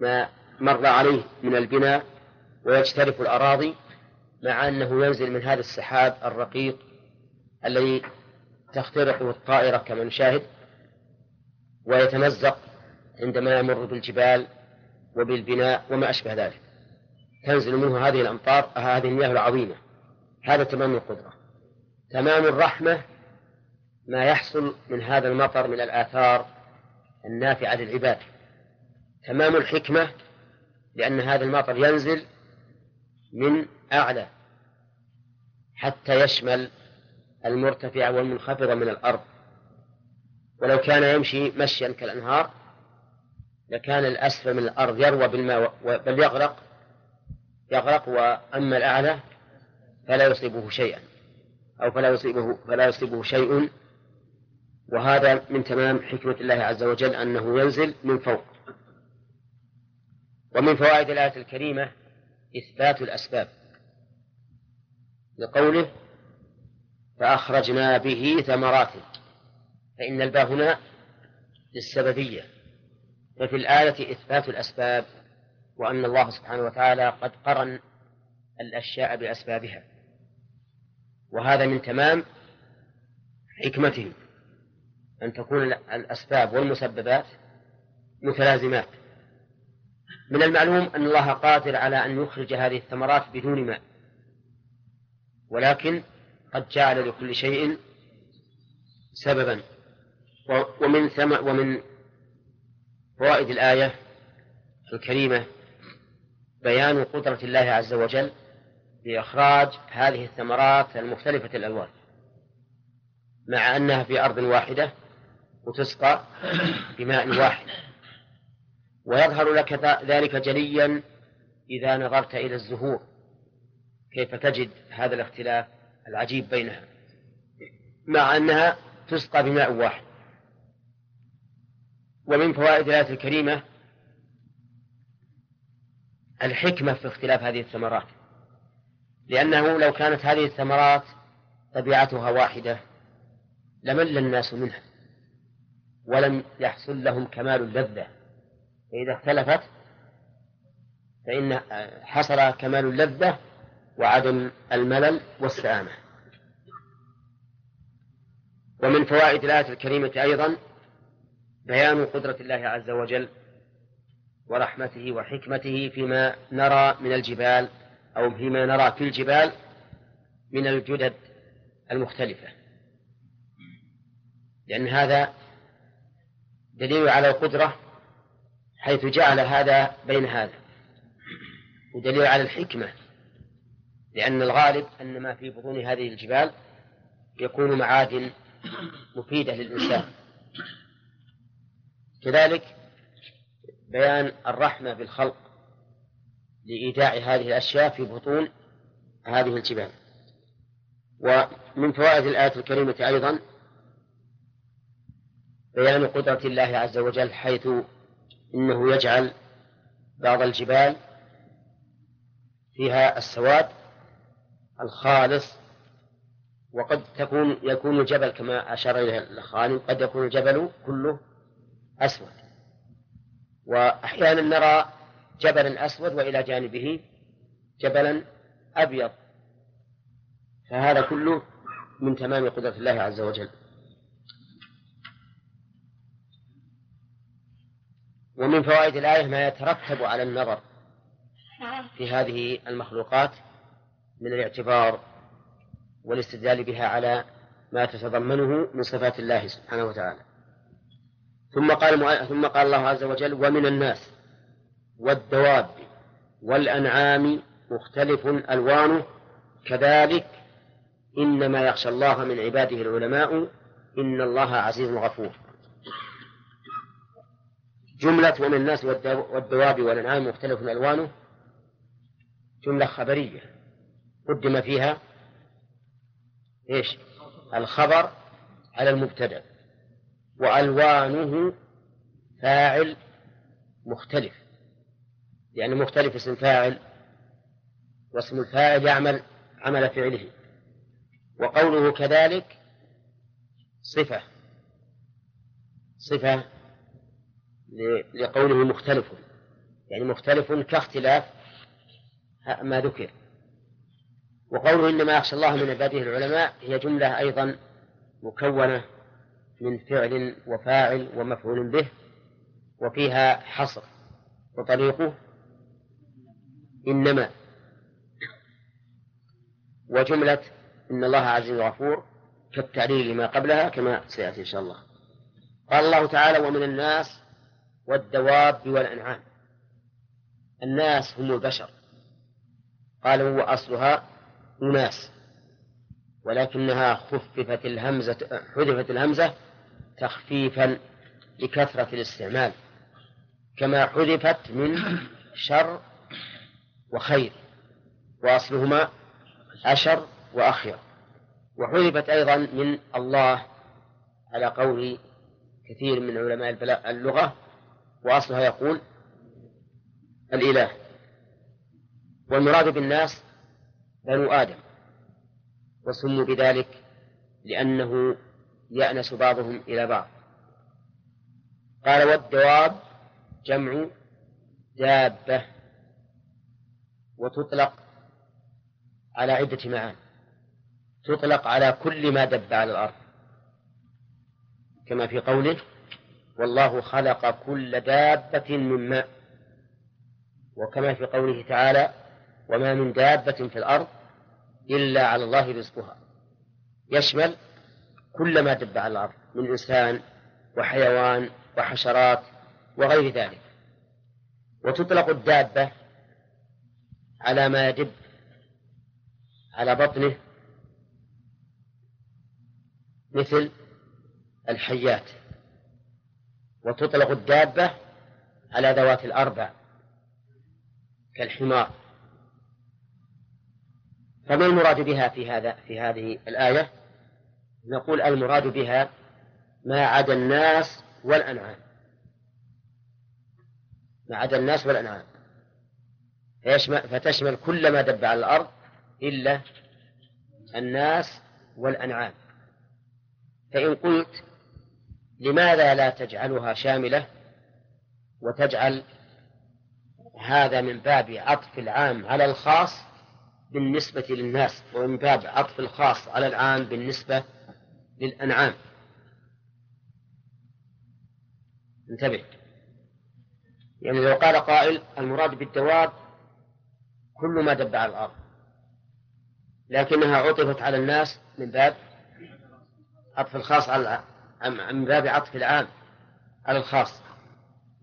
ما مر عليه من البناء ويجترف الأراضي مع أنه ينزل من هذا السحاب الرقيق الذي تخترقه الطائرة كما نشاهد ويتمزق عندما يمر بالجبال وبالبناء وما أشبه ذلك. تنزل منه هذه الأمطار هذه المياه العظيمة. هذا تمام القدرة. تمام الرحمة ما يحصل من هذا المطر من الآثار النافعة للعباد. تمام الحكمة لأن هذا المطر ينزل من أعلى حتى يشمل المرتفع والمنخفض من الأرض. ولو كان يمشي مشيا كالأنهار لكان الأسفل من الأرض يروى بالماء بل يغرق يغرق وأما الأعلى فلا يصيبه شيئا أو فلا يصيبه فلا يصيبه شيء. وهذا من تمام حكمة الله عز وجل أنه ينزل من فوق. ومن فوائد الآية الكريمة إثبات الأسباب. لقوله فأخرجنا به ثمرات فإن الباء هنا للسببية ففي الآية إثبات الأسباب وأن الله سبحانه وتعالى قد قرن الأشياء بأسبابها. وهذا من تمام حكمتهم أن تكون الأسباب والمسببات متلازمات. من المعلوم أن الله قادر على أن يخرج هذه الثمرات بدون ماء. ولكن قد جعل لكل شيء سببا. ومن ثم ومن فوائد الآية الكريمة بيان قدرة الله عز وجل لإخراج هذه الثمرات المختلفة الألوان مع أنها في أرض واحدة وتسقى بماء واحد. ويظهر لك ذلك جليا إذا نظرت إلى الزهور. كيف تجد هذا الاختلاف العجيب بينها؟ مع أنها تسقى بماء واحد. ومن فوائد الآية الكريمة الحكمة في اختلاف هذه الثمرات. لأنه لو كانت هذه الثمرات طبيعتها واحدة لمل الناس منها ولم يحصل لهم كمال اللذة. فإذا اختلفت فإن حصل كمال اللذة وعدم الملل والسآمة ومن فوائد الآية الكريمة أيضا بيان قدرة الله عز وجل ورحمته وحكمته فيما نرى من الجبال أو فيما نرى في الجبال من الجدد المختلفة. لأن هذا دليل على القدرة حيث جعل هذا بين هذا ودليل على الحكمة لأن الغالب أن ما في بطون هذه الجبال يكون معادن مفيدة للإنسان. كذلك بيان الرحمة بالخلق لإيداع هذه الأشياء في بطون هذه الجبال. ومن فوائد الآية الكريمة أيضا بيان قدرة الله عز وجل حيث إنه يجعل بعض الجبال فيها السواد الخالص وقد تكون يكون الجبل كما أشار إليه الخالد قد يكون الجبل كله أسود. وأحيانا نرى جبلا أسود وإلى جانبه جبلا أبيض. فهذا كله من تمام قدرة الله عز وجل. ومن فوائد الآية ما يترتب على النظر في هذه المخلوقات من الاعتبار والاستدلال بها على ما تتضمنه من صفات الله سبحانه وتعالى. ثم قال ثم قال الله عز وجل ومن الناس والدواب والأنعام مختلف ألوانه كذلك إنما يخشى الله من عباده العلماء إن الله عزيز غفور. جملة ومن الناس والدواب والأنعام مختلف ألوانه جملة خبرية. قدم فيها إيش؟ الخبر على المبتدأ وألوانه فاعل مختلف. يعني مختلف اسم فاعل واسم الفاعل يعمل عمل فعله. وقوله كذلك صفة صفة لقوله مختلف. يعني مختلف كاختلاف ما ذكر. وقوله إنما يخشى الله من عباده العلماء هي جملة أيضا مكونة من فعل وفاعل ومفعول به وفيها حصر وطريقه إنما وجملة إن الله عزيز غفور كالتعليل لما قبلها كما سيأتي إن شاء الله. قال الله تعالى ومن الناس والدواب والأنعام. الناس هم البشر. قال هو أصلها أناس ولكنها خففت الهمزة حذفت الهمزة تخفيفا لكثرة الاستعمال كما حذفت من شر وخير وأصلهما أشر وأخير. وحذفت أيضا من الله على قول كثير من علماء اللغة وأصلها يقول الإله. والمراد بالناس بنو آدم وسموا بذلك لأنه يأنس بعضهم إلى بعض. قال والدواب جمع دابة وتطلق على عدة معان تطلق على كل ما دب على الأرض. كما في قوله والله خلق كل دابة من ماء. وكما في قوله تعالى وما من دابة في الأرض إلا على الله رزقها. يشمل كل ما دب على الأرض من إنسان وحيوان وحشرات وغير ذلك. وتطلق الدابة على ما يدب على بطنه مثل الحيات. وتطلق الدابة على ذوات الأربع كالحمار. فما المراد بها في هذا في هذه الآية؟ نقول المراد بها ما عدا الناس والأنعام. ما عدا الناس والأنعام. فتشمل كل ما دب على الأرض إلا الناس والأنعام. فإن قلت لماذا لا تجعلها شاملة وتجعل هذا من باب عطف العام على الخاص بالنسبة للناس ومن باب عطف الخاص على العام بالنسبة للأنعام. انتبه. يعني لو قال قائل المراد بالدواب كل ما دب على الأرض لكنها عطفت على الناس من باب عطف الخاص على من باب عطف العام على الخاص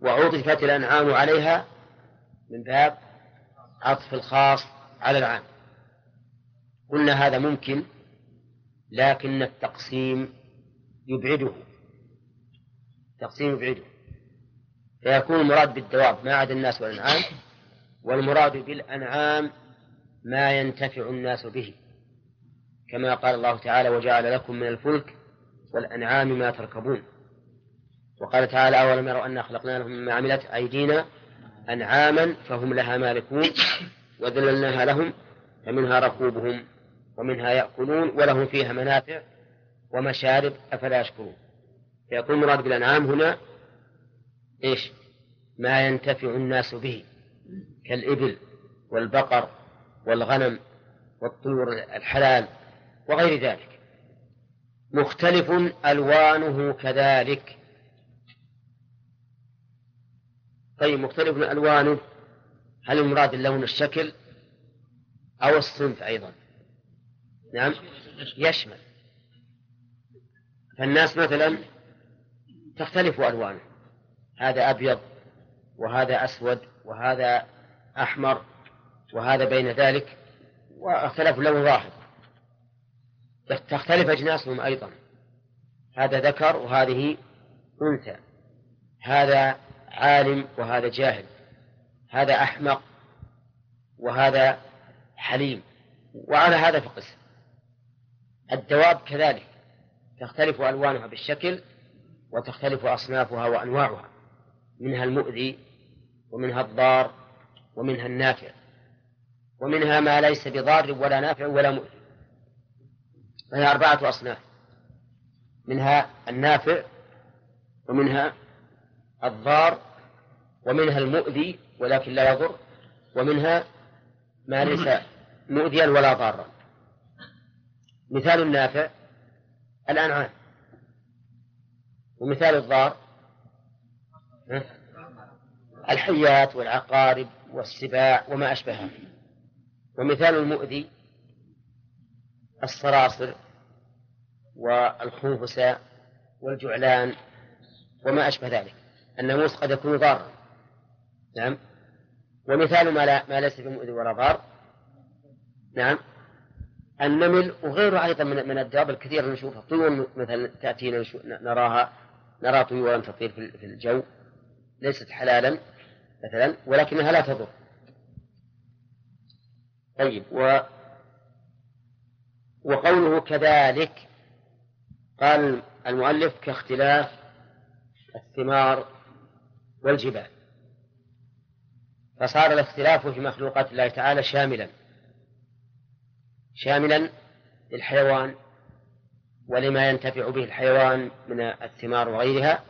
وعطفت الأنعام عليها من باب عطف الخاص على العام. قلنا هذا ممكن لكن التقسيم يبعده. التقسيم يبعده. فيكون المراد بالدواب ما عدا الناس والأنعام والمراد بالأنعام ما ينتفع الناس به. كما قال الله تعالى وجعل لكم من الفلك والأنعام ما تركبون. وقال تعالى أولم يروا أنا خلقنا لهم مما عملت أيدينا أنعاما فهم لها مالكون وذللناها لهم فمنها ركوبهم ومنها يأكلون ولهم فيها منافع ومشارب أفلا يشكرون. فيكون المراد بالأنعام هنا إيش؟ ما ينتفع الناس به كالإبل والبقر والغنم والطيور الحلال وغير ذلك. مختلف ألوانه كذلك. طيب مختلف ألوانه هل المراد اللون الشكل أو الصنف أيضا؟ نعم. يشمل. فالناس مثلا تختلف ألوانه. هذا أبيض وهذا أسود وهذا أحمر وهذا بين ذلك واختلف لون واحد. تختلف أجناسهم أيضا. هذا ذكر وهذه أنثى. هذا عالم وهذا جاهل. هذا أحمق وهذا حليم. وعلى هذا فقس. الدواب كذلك تختلف ألوانها بالشكل وتختلف أصنافها وأنواعها منها المؤذي ومنها الضار ومنها النافع ومنها ما ليس بضار ولا نافع ولا مؤذي. فهي أربعة أصناف منها النافع ومنها الضار ومنها المؤذي ولكن لا يضر ومنها ما ليس مؤذيا ولا ضارا. مثال النافع الأنعام. ومثال الضار الحيات والعقارب والسباع وما أشبهها ومثال المؤذي الصراصر والخنفساء والجعلان وما أشبه ذلك. الناموس قد يكون ضارا. نعم. ومثال ما, لا ما ليس بمؤذي ولا ضار. نعم. النمل وغيره أيضا من, من الدواب الكثيرة نشوفها. طيور مثلا تأتينا نراها. نرى طيورا تطير في الجو. ليست حلالا مثلا ولكنها لا تضر. طيب و وقوله كذلك قال المؤلف كاختلاف الثمار والجبال. فصار الاختلاف في مخلوقات الله تعالى شاملا. شاملا للحيوان ولما ينتفع به الحيوان من الثمار وغيرها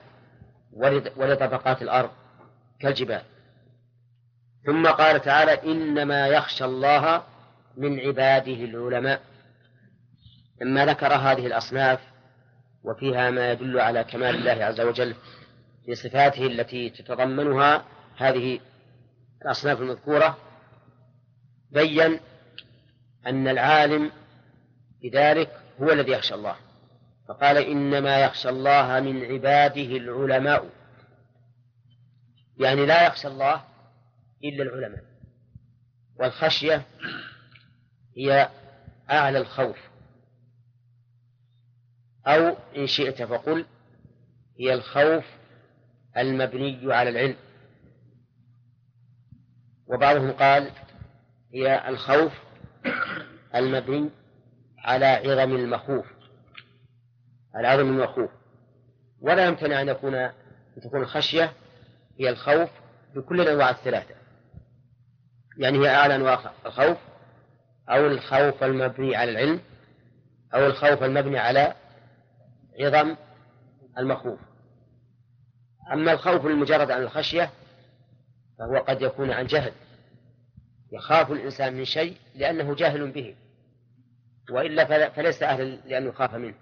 ولطبقات الأرض كالجبال. ثم قال تعالى إنما يخشى الله من عباده العلماء. لما ذكر هذه الأصناف وفيها ما يدل على كمال الله عز وجل في صفاته التي تتضمنها هذه الأصناف المذكورة بين أن العالم بذلك هو الذي يخشى الله. فقال إنما يخشى الله من عباده العلماء. يعني لا يخشى الله إلا العلماء. والخشية هي أعلى الخوف. أو إن شئت فقل هي الخوف المبني على العلم. وبعضهم قال هي الخوف المبني على عظم المخوف على عظم المخوف. ولا يمتنع أن يكون أن تكون الخشية هي الخوف بكل الأنواع الثلاثة. يعني هي أعلى أنواع الخوف أو الخوف المبني على العلم أو الخوف المبني على عظم المخوف. أما الخوف المجرد عن الخشية فهو قد يكون عن جهل. يخاف الإنسان من شيء لأنه جاهل به وإلا فليس أهلا لأن يخاف منه.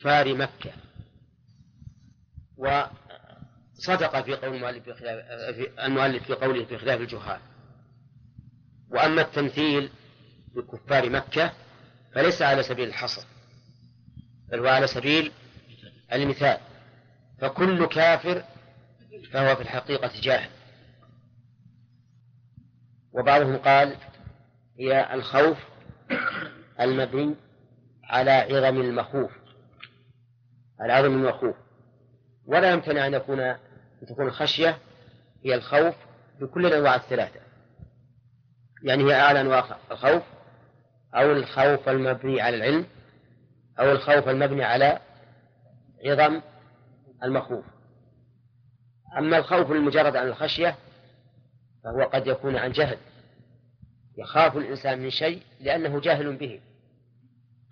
فار مكة. وصدق في قول المؤلف في, خلاف المؤلف في قوله في خلاف الجهال. وأما التمثيل بكفار مكة فليس على سبيل الحصر بل هو على سبيل المثال. فكل كافر فهو في الحقيقة جاهل. وبعضهم قال هي الخوف المبني على عظم المخوف على عظم المخوف. ولا يمتنع أن يكون أن تكون الخشية هي الخوف بكل الأنواع الثلاثة. يعني هي أعلى أنواع الخوف أو الخوف المبني على العلم أو الخوف المبني على عظم المخوف. أما الخوف المجرد عن الخشية فهو قد يكون عن جهل. يخاف الإنسان من شيء لأنه جاهل به.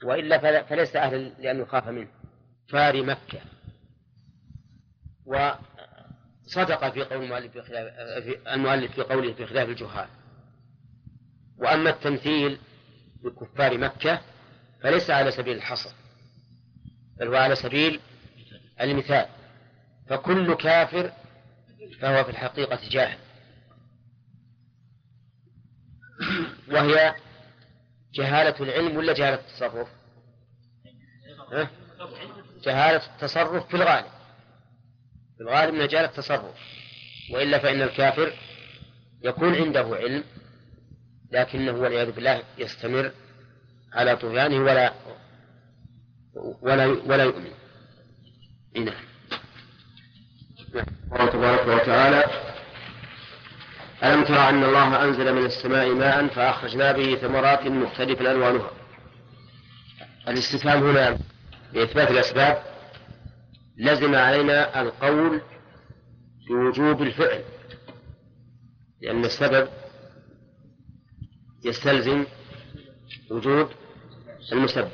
وإلا فليس أهلا لأن يخاف منه. فار مكة. وصدق في قول المؤلف في, المؤلف في قوله الجهال. وأما التمثيل بكفار مكة فليس على سبيل الحصر بل هو على سبيل المثال. فكل كافر فهو في الحقيقة جاهل. وهي جهالة العلم ولا جهالة التصرف؟ ها؟ جهالة التصرف في الغالب في الغالب من جهالة التصرف وإلا فإن الكافر يكون عنده علم لكنه والعياذ بالله يستمر على طغيانه ولا ولا ولا يؤمن نعم الله تبارك وتعالى ألم ترى أن الله أنزل من السماء ماء فأخرجنا به ثمرات مختلفا ألوانها؟ الاستفهام هنا لإثبات الأسباب لزم علينا القول بوجوب الفعل لأن السبب يستلزم وجود المسبب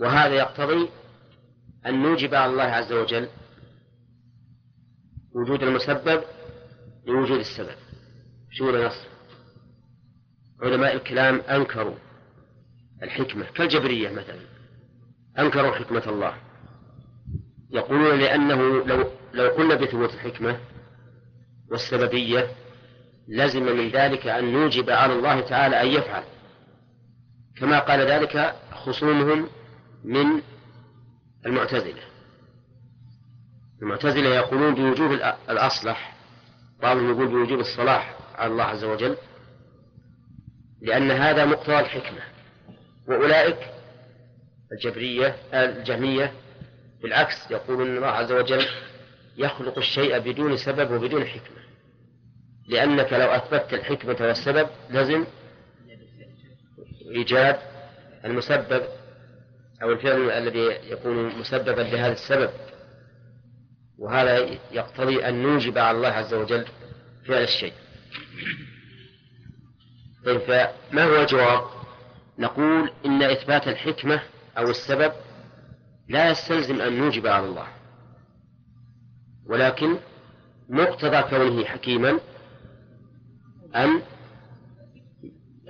وهذا يقتضي أن نوجب على الله عز وجل وجود المسبب لوجود السبب. شو نص علماء الكلام أنكروا الحكمة كالجبرية مثلا. أنكروا حكمة الله. يقولون لأنه لو لو قلنا بثبوت الحكمة والسببية لزم من ذلك أن نوجب على الله تعالى أن يفعل. كما قال ذلك خصومهم من المعتزلة. المعتزلة يقولون بوجوب الأصلح. بعضهم يقول بوجوب الصلاح. على الله عز وجل لأن هذا مقتضى الحكمة. وأولئك الجبرية الجهمية بالعكس يقولون الله عز وجل يخلق الشيء بدون سبب وبدون حكمة. لأنك لو أثبتت الحكمة والسبب لازم إيجاد المسبب أو الفعل الذي يكون مسببا لهذا السبب. وهذا يقتضي أن نوجب على الله عز وجل فعل الشيء. فما هو الجواب نقول إن إثبات الحكمة أو السبب لا يستلزم أن نوجب على الله. ولكن مقتضى كونه حكيما أن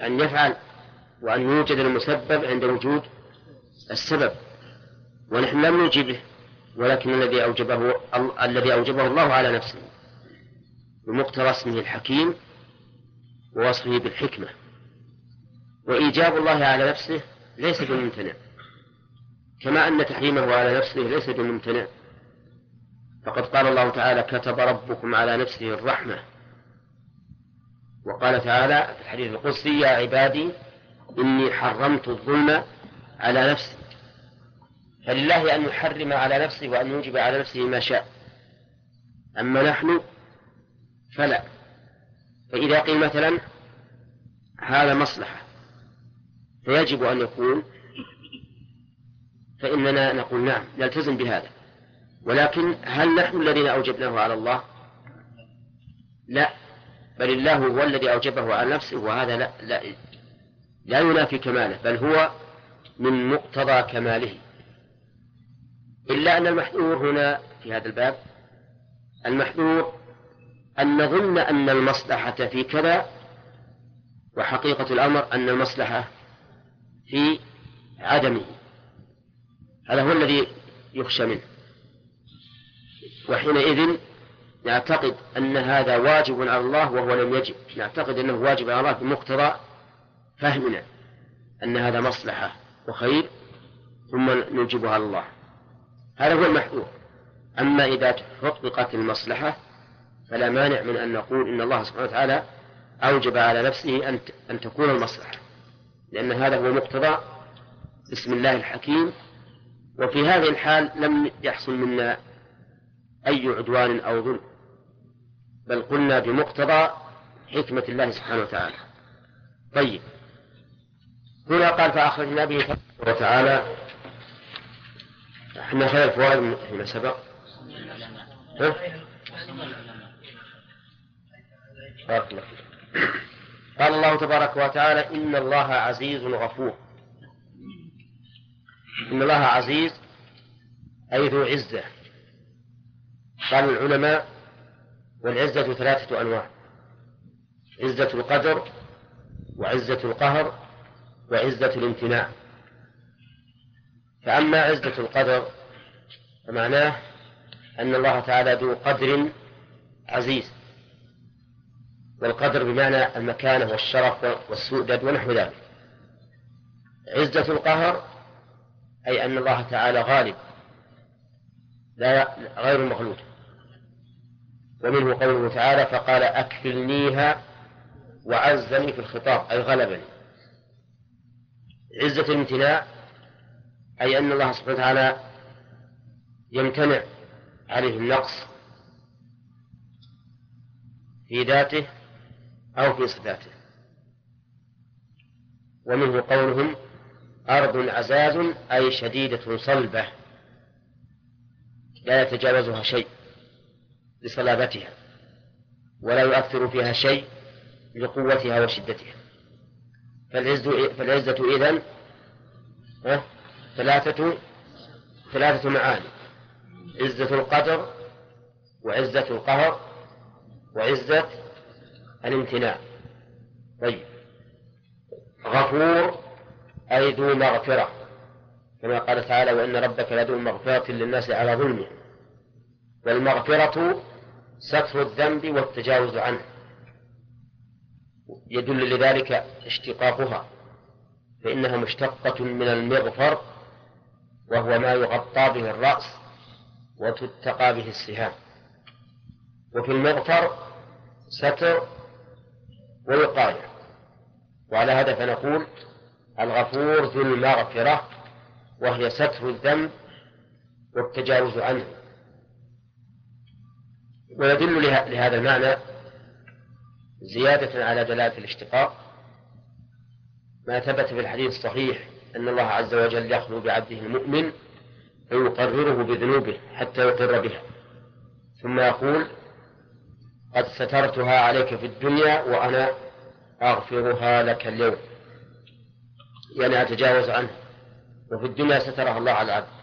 أن يفعل وأن يوجد المسبب عند وجود السبب. ونحن لم نجبه ولكن الذي أوجبه الذي أوجبه الله على نفسه. بمقتضى اسمه الحكيم ووصفه بالحكمة. وإيجاب الله على نفسه ليس بممتنع. كما أن تحريمه على نفسه ليس بممتنع. فقد قال الله تعالى كتب ربكم على نفسه الرحمة وقال تعالى في الحديث القدسي يا عبادي إني حرمت الظلم على نفسي فلله أن يحرم على نفسه وأن يوجب على نفسه ما شاء. أما نحن فلا. فإذا قيل مثلا هذا مصلحة فيجب أن يكون فإننا نقول نعم نلتزم بهذا. ولكن هل نحن الذين أوجبناه على الله؟ لا. بل الله هو الذي أوجبه على نفسه وهذا لا, لا, لا ينافي كماله بل هو من مقتضى كماله. إلا أن المحذور هنا في هذا الباب المحذور أن نظن أن المصلحة في كذا وحقيقة الأمر أن المصلحة في عدمه. هذا هو الذي يخشى منه. وحينئذ نعتقد أن هذا واجب على الله وهو لم يجب. نعتقد أنه واجب على الله بمقتضى فهمنا أن هذا مصلحة وخير ثم نوجبها على الله. هذا هو المحذور. أما إذا حققت المصلحة فلا مانع من أن نقول إن الله سبحانه وتعالى أوجب على نفسه أن أن تكون المصلحة. لأن هذا هو مقتضى بسم الله الحكيم. وفي هذه الحال لم يحصل منا أي عدوان أو ظلم. بل قلنا بمقتضى حكمة الله سبحانه وتعالى. طيب. هنا قال فأخرجنا به وتعالى. إحنا خير الفوائد فيما سبق؟ بارك الله قال الله تبارك وتعالى إن الله عزيز غفور. إن الله عزيز أي ذو عزة. قال العلماء والعزة ثلاثة أنواع. عزة القدر وعزة القهر وعزة الامتناع. فأما عزة القدر فمعناه أن الله تعالى ذو قدر عزيز. والقدر بمعنى المكانة والشرف والسؤدد ونحو ذلك. عزة القهر أي أن الله تعالى غالب لا غير مغلوب ومنه قوله تعالى فقال أكفلنيها وعزني في الخطاب. أي غلبني. عزة الامتناع أي أن الله سبحانه وتعالى يمتنع عليه النقص في ذاته أو في صفاته. ومنه قولهم أرض عزاز أي شديدة صلبة لا يتجاوزها شيء لصلابتها ولا يؤثر فيها شيء لقوتها وشدتها. فالعزة, فالعزة إذن ثلاثة ثلاثة معاني. عزة القدر وعزة القهر وعزة الامتناع. طيب. غفور أي ذو مغفرة. كما قال تعالى وإن ربك لذو مغفرة للناس على ظلمهم والمغفرة ستر الذنب والتجاوز عنه. يدل لذلك اشتقاقها. فإنها مشتقة من المغفر وهو ما يغطى به الرأس وتتقى به السهام. وفي المغفر ستر ووقاية وعلى هذا فنقول الغفور ذو المغفرة وهي ستر الذنب والتجاوز عنه. ويدل لهذا المعنى زيادة على دلالة الاشتقاق. ما ثبت في الحديث الصحيح أن الله عز وجل يخلو بعبده المؤمن فيقرره بذنوبه حتى يقر بها. ثم يقول قد سترتها عليك في الدنيا وأنا أغفرها لك اليوم. يعني أتجاوز عنه وفي الدنيا سترها الله على العبد.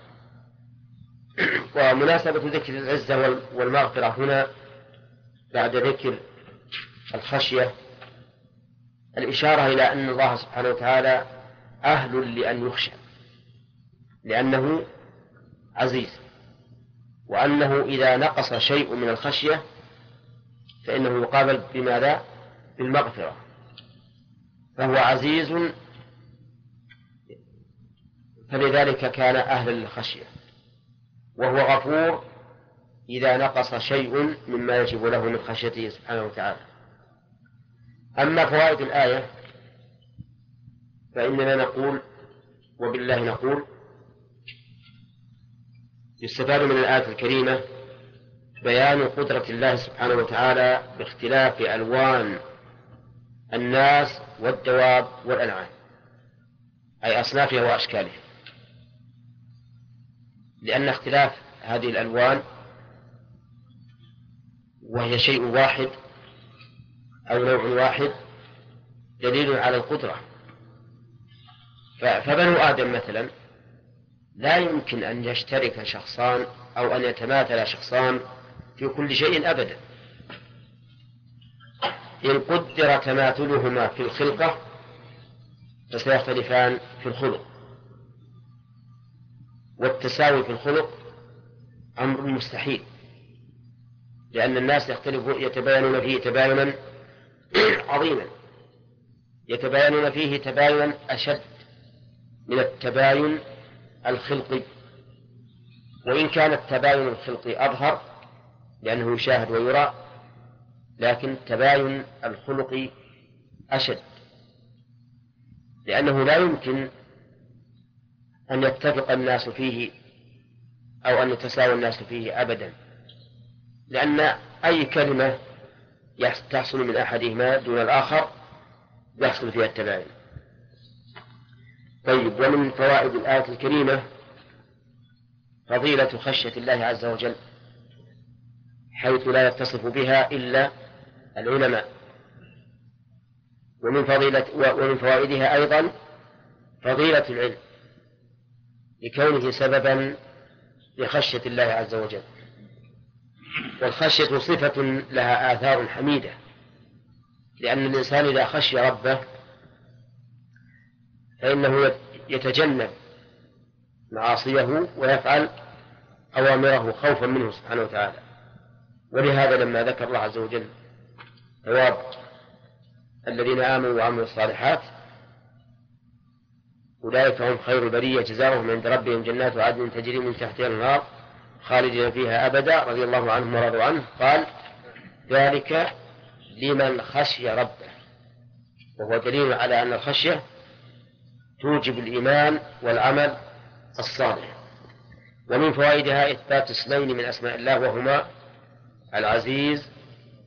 ومناسبة ذكر العزة والمغفرة هنا بعد ذكر الخشية الإشارة إلى أن الله سبحانه وتعالى أهل لأن يخشى لأنه عزيز وأنه إذا نقص شيء من الخشية فإنه يقابل بماذا؟ بالمغفرة. فهو عزيز فلذلك كان أهلا للخشية وهو غفور إذا نقص شيء مما يجب له من خشيته سبحانه وتعالى. أما فوائد الآية فإننا نقول وبالله نقول يستفاد من الآية الكريمة بيان قدرة الله سبحانه وتعالى باختلاف ألوان الناس والدواب والأنعام أي أصنافها وأشكالها. لأن اختلاف هذه الألوان وهي شيء واحد أو نوع واحد دليل على القدرة. فبنو آدم مثلا لا يمكن أن يشترك شخصان أو أن يتماثل شخصان في كل شيء أبدا. إن قدر تماثلهما في الخلقة فسيختلفان في الخلق. والتساوي في الخلق أمر مستحيل لأن الناس يختلفون يتباينون فيه تباينا عظيما. يتباينون فيه تباينا أشد من التباين الخلقي. وإن كان التباين الخلقي أظهر لأنه يشاهد ويرى لكن التباين الخلقي أشد. لأنه لا يمكن أن يتفق الناس فيه أو أن يتساوى الناس فيه أبدا. لأن أي كلمة تحصل من أحدهما دون الآخر يحصل فيها التباين. طيب ومن فوائد الآية الكريمة فضيلة خشية الله عز وجل. حيث لا يتصف بها إلا العلماء. ومن فضيلة ومن فوائدها أيضا فضيلة العلم لكونه سببا لخشية الله عز وجل. والخشية صفة لها آثار حميدة لأن الإنسان إذا خشي ربه فإنه يتجنب معاصيه ويفعل أوامره خوفا منه سبحانه وتعالى. ولهذا لما ذكر الله عز وجل ثواب الذين آمنوا وعملوا الصالحات أولئك هم خير البرية جزاؤهم عند ربهم جنات عدن تجري من تحتها النار خالدين فيها أبدا رضي الله عنهم ورضوا عنه. قال ذلك لمن خشي ربه. وهو دليل على أن الخشية توجب الإيمان والعمل الصالح. ومن فوائدها إثبات اسمين من أسماء الله وهما العزيز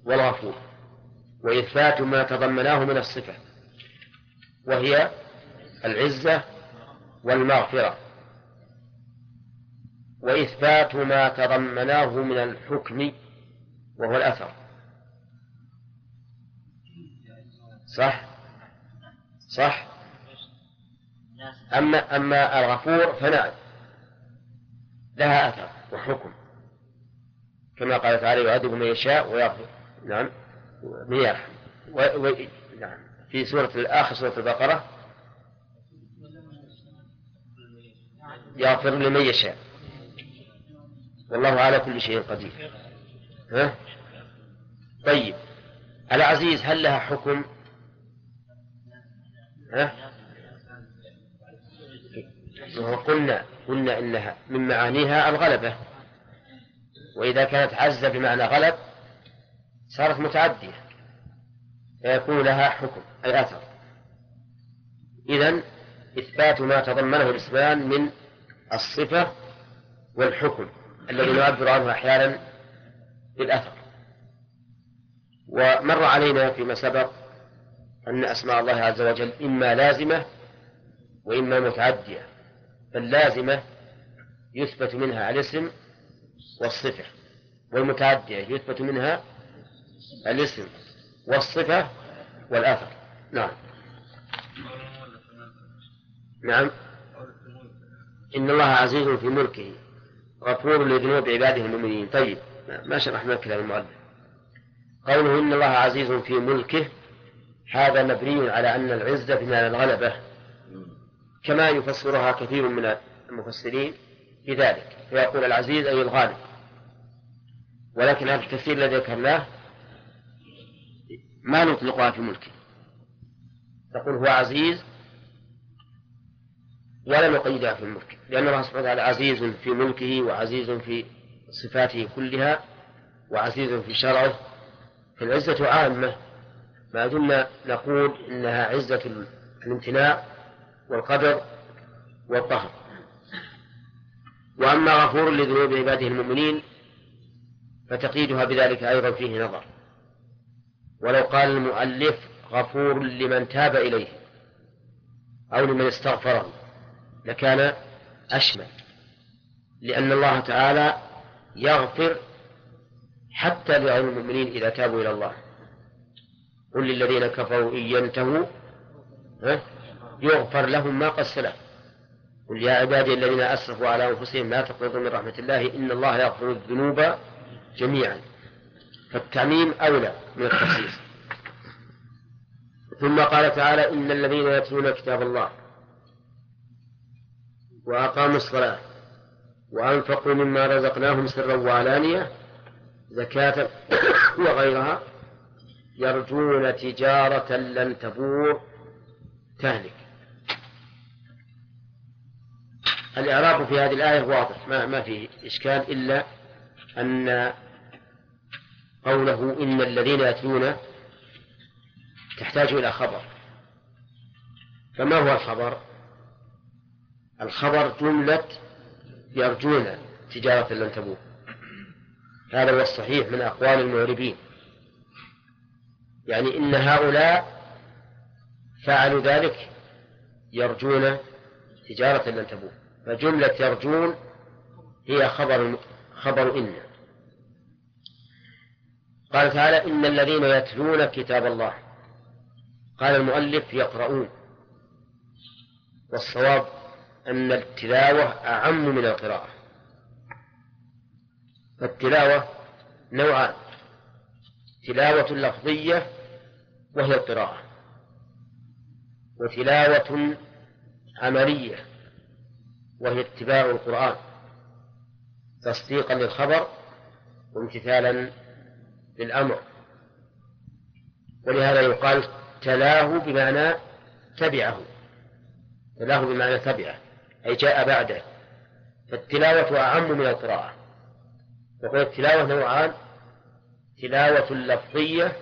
والغفور وإثبات ما تضمناه من الصفة وهي العزة والمغفرة. وإثبات ما تضمناه من الحكم وهو الأثر. صح؟ صح؟ أما أما الغفور فنعم لها أثر وحكم. كما قال تعالى يعذب من يشاء ويغفر. نعم. من يرحم و... و... نعم. في سورة الآخر سورة البقرة يغفر لمن يشاء. والله على كل شيء قدير. ها؟ طيب. العزيز هل لها حكم؟ ها؟ وقلنا قلنا إنها من معانيها الغلبة. وإذا كانت عز بمعنى غلب صارت متعدية فيكون لها حكم أي أثر. إذا إثبات ما تضمنه الإسلام من الصفة والحكم الذي نعبر عنه أحيانا بالأثر. ومر علينا فيما سبق أن أسماء الله عز وجل إما لازمة وإما متعدية فاللازمة يثبت منها الاسم والصفة والمتعدية يثبت منها الاسم والصفة والأثر. نعم. نعم. إن الله عزيز في ملكه غفور لذنوب عباده المؤمنين. طيب ما شرحنا كلام المؤلف؟ قوله إن الله عزيز في ملكه هذا مبني على أن العزة بمعنى الغلبة. كما يفسرها كثير من المفسرين بذلك فيقول العزيز أي الغالب. ولكن هذا التفسير الذي ذكرناه ما نطلقها في ملكه. تقول هو عزيز ولا نقيدها في الملك لأن الله سبحانه وتعالى عزيز في ملكه وعزيز في صفاته كلها وعزيز في شرعه. فالعزة عامة. ما دمنا نقول إنها عزة الامتناع والقدر والقهر وأما غفور لذنوب عباده المؤمنين فتقييدها بذلك أيضا فيه نظر. ولو قال المؤلف غفور لمن تاب إليه أو لمن استغفره لكان أشمل لأن الله تعالى يغفر حتى لغير المؤمنين إذا تابوا إلى الله. قل للذين كفروا إن ينتهوا يغفر لهم ما قد سلف. قل يا عبادي الذين أسرفوا على أنفسهم لا تقنطوا من رحمة الله إن الله يغفر الذنوب جميعا. فالتعميم أولى من التخصيص. ثم قال تعالى إن الذين يتلون كتاب الله وأقاموا الصلاة وأنفقوا مما رزقناهم سرا وعلانية زكاة وغيرها يرجون تجارة لن تبور تهلك. الإعراب في هذه الآية واضح ما, ما في إشكال إلا أن قوله إن الذين يتلون تحتاج إلى خبر. فما هو الخبر؟ الخبر جملة يرجون تجارة لن تبور هذا هو الصحيح من أقوال المعربين. يعني إن هؤلاء فعلوا ذلك يرجون تجارة لن تبور فجملة يرجون هي خبر خبر إن. قال تعالى إن الذين يتلون كتاب الله قال المؤلف يقرؤون والصواب أن التلاوة أعم من القراءة فالتلاوة نوعان تلاوة لفظية وهي القراءة وتلاوة عملية وهي اتباع القرآن تصديقا للخبر وامتثالا للأمر. ولهذا يقال تلاه بمعنى تبعه. تلاه بمعنى تبعه. أي جاء بعده. فالتلاوة أعم من القراءة. وقل التلاوة نوعان. تلاوة لفظية.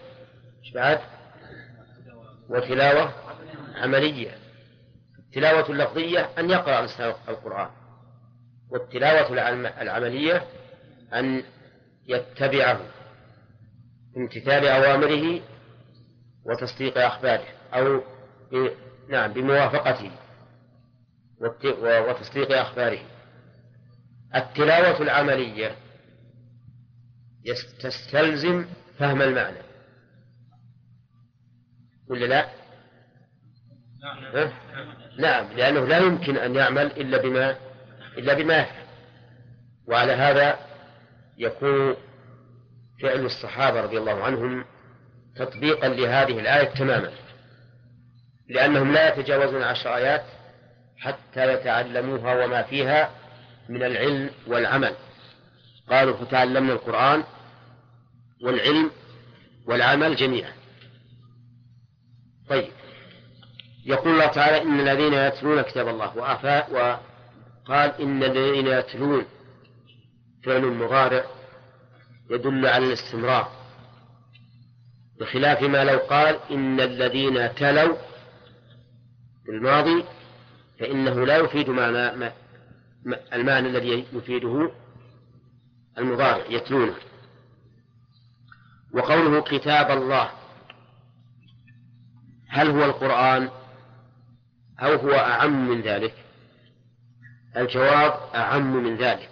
إيش بعد؟ وتلاوة عملية. التلاوة اللفظية أن يقرأ الإنسان القرآن. والتلاوة العملية أن يتبعه. امتثال أوامره وتصديق أخباره أو نعم بموافقته وتصديق أخباره. التلاوة العملية تستلزم فهم المعنى. ولا لا؟ نعم لأنه لا يمكن أن يعمل إلا بما إلا بما يفهم وعلى هذا يكون فعل الصحابة رضي الله عنهم تطبيقا لهذه الآية تماما لأنهم لا يتجاوزون عشر آيات حتى يتعلموها وما فيها من العلم والعمل. قالوا فتعلمنا القرآن والعلم والعمل جميعا. طيب يقول الله تعالى إن الذين يتلون كتاب الله وقال إن الذين يتلون فعل مضارع يدل على الاستمرار بخلاف ما لو قال إن الذين تلوا في الماضي فإنه لا يفيد معنى المعنى الذي يفيده المضارع يتلونه. وقوله كتاب الله هل هو القرآن أو هو أعم من ذلك؟ الجواب أعم من ذلك.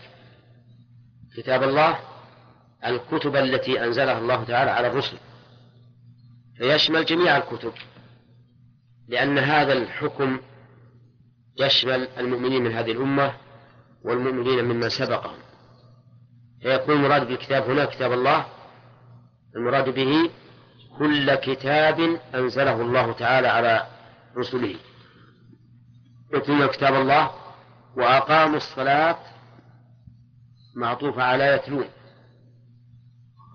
كتاب الله الكتب التي أنزلها الله تعالى على الرسل. فيشمل جميع الكتب لأن هذا الحكم يشمل المؤمنين من هذه الأمة والمؤمنين ممن سبقهم. فيكون المراد بالكتاب هنا كتاب الله المراد به كل كتاب أنزله الله تعالى على رسله. يتلون كتاب الله وأقاموا الصلاة معطوفة على يتلون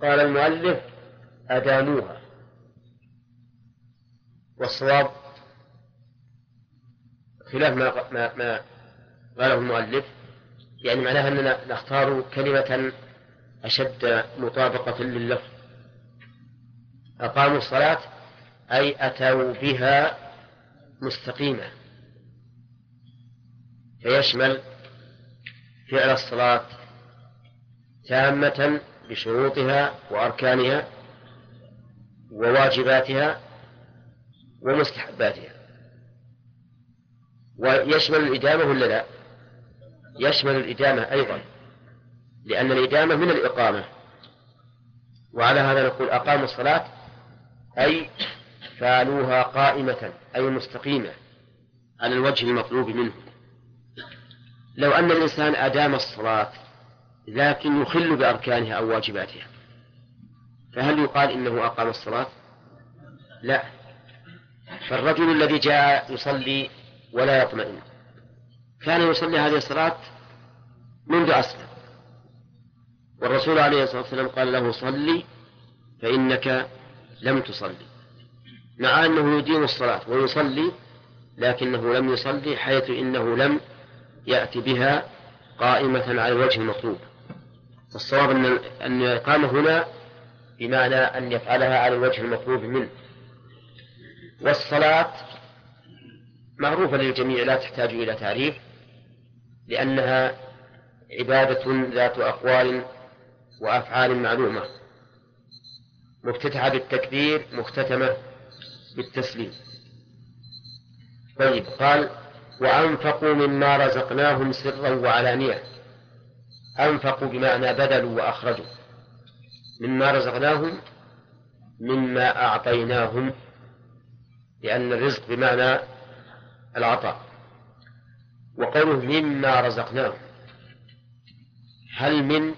قال المؤلف أداموها والصواب خلاف ما ما, ما قاله المؤلف يعني معناها أننا نختار كلمة أشد مطابقة لللفظ. أقاموا الصلاة أي أتوا بها مستقيمة فيشمل فعل الصلاة تامة بشروطها وأركانها وواجباتها ومستحباتها. ويشمل الإدامة ولا لا؟ يشمل الإدامة أيضا لأن الإدامة من الإقامة. وعلى هذا نقول أقاموا الصلاة أي فعلوها قائمة أي مستقيمة على الوجه المطلوب منه. لو أن الإنسان أدام الصلاة لكن يخل بأركانها أو واجباتها. فهل يقال إنه أقام الصلاة؟ لا. فالرجل الذي جاء يصلي ولا يطمئن. كان يصلي هذه الصلاة منذ أسلم. والرسول عليه الصلاة والسلام قال له صلي فإنك لم تصلي. مع أنه يدين الصلاة ويصلي لكنه لم يصلي حيث إنه لم يأتي بها قائمة على الوجه المطلوب. فالصواب أن أن الإقامة هنا بمعنى أن يفعلها على الوجه المطلوب منه. والصلاة معروفة للجميع لا تحتاج إلى تعريف لأنها عبادة ذات أقوال وأفعال معلومة مفتتحة بالتكبير مختتمة بالتسليم. طيب قال وأنفقوا مما رزقناهم سرا وعلانية. أنفقوا بمعنى بذلوا وأخرجوا مما رزقناهم مما أعطيناهم لأن الرزق بمعنى العطاء. وقوله مما رزقناهم هل من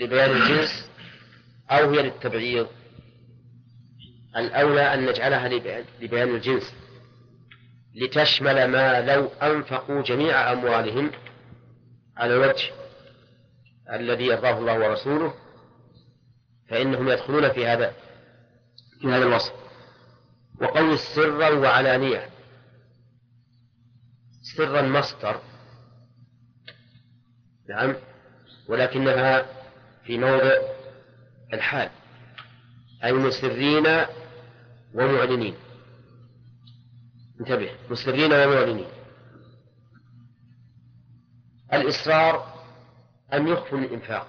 لبيان الجنس أو هي للتبعيض؟ الأولى أن نجعلها لبيان الجنس. لتشمل ما لو أنفقوا جميع أموالهم على الوجه الذي يرضاه الله ورسوله فإنهم يدخلون في هذا في هذا الوصف. وقول سرا وعلانية. سرا مصدر. نعم. ولكنها في موضع الحال. أي مسرين ومعلنين. انتبه مسرين ومعلنين الإصرار أن يخفوا الإنفاق؟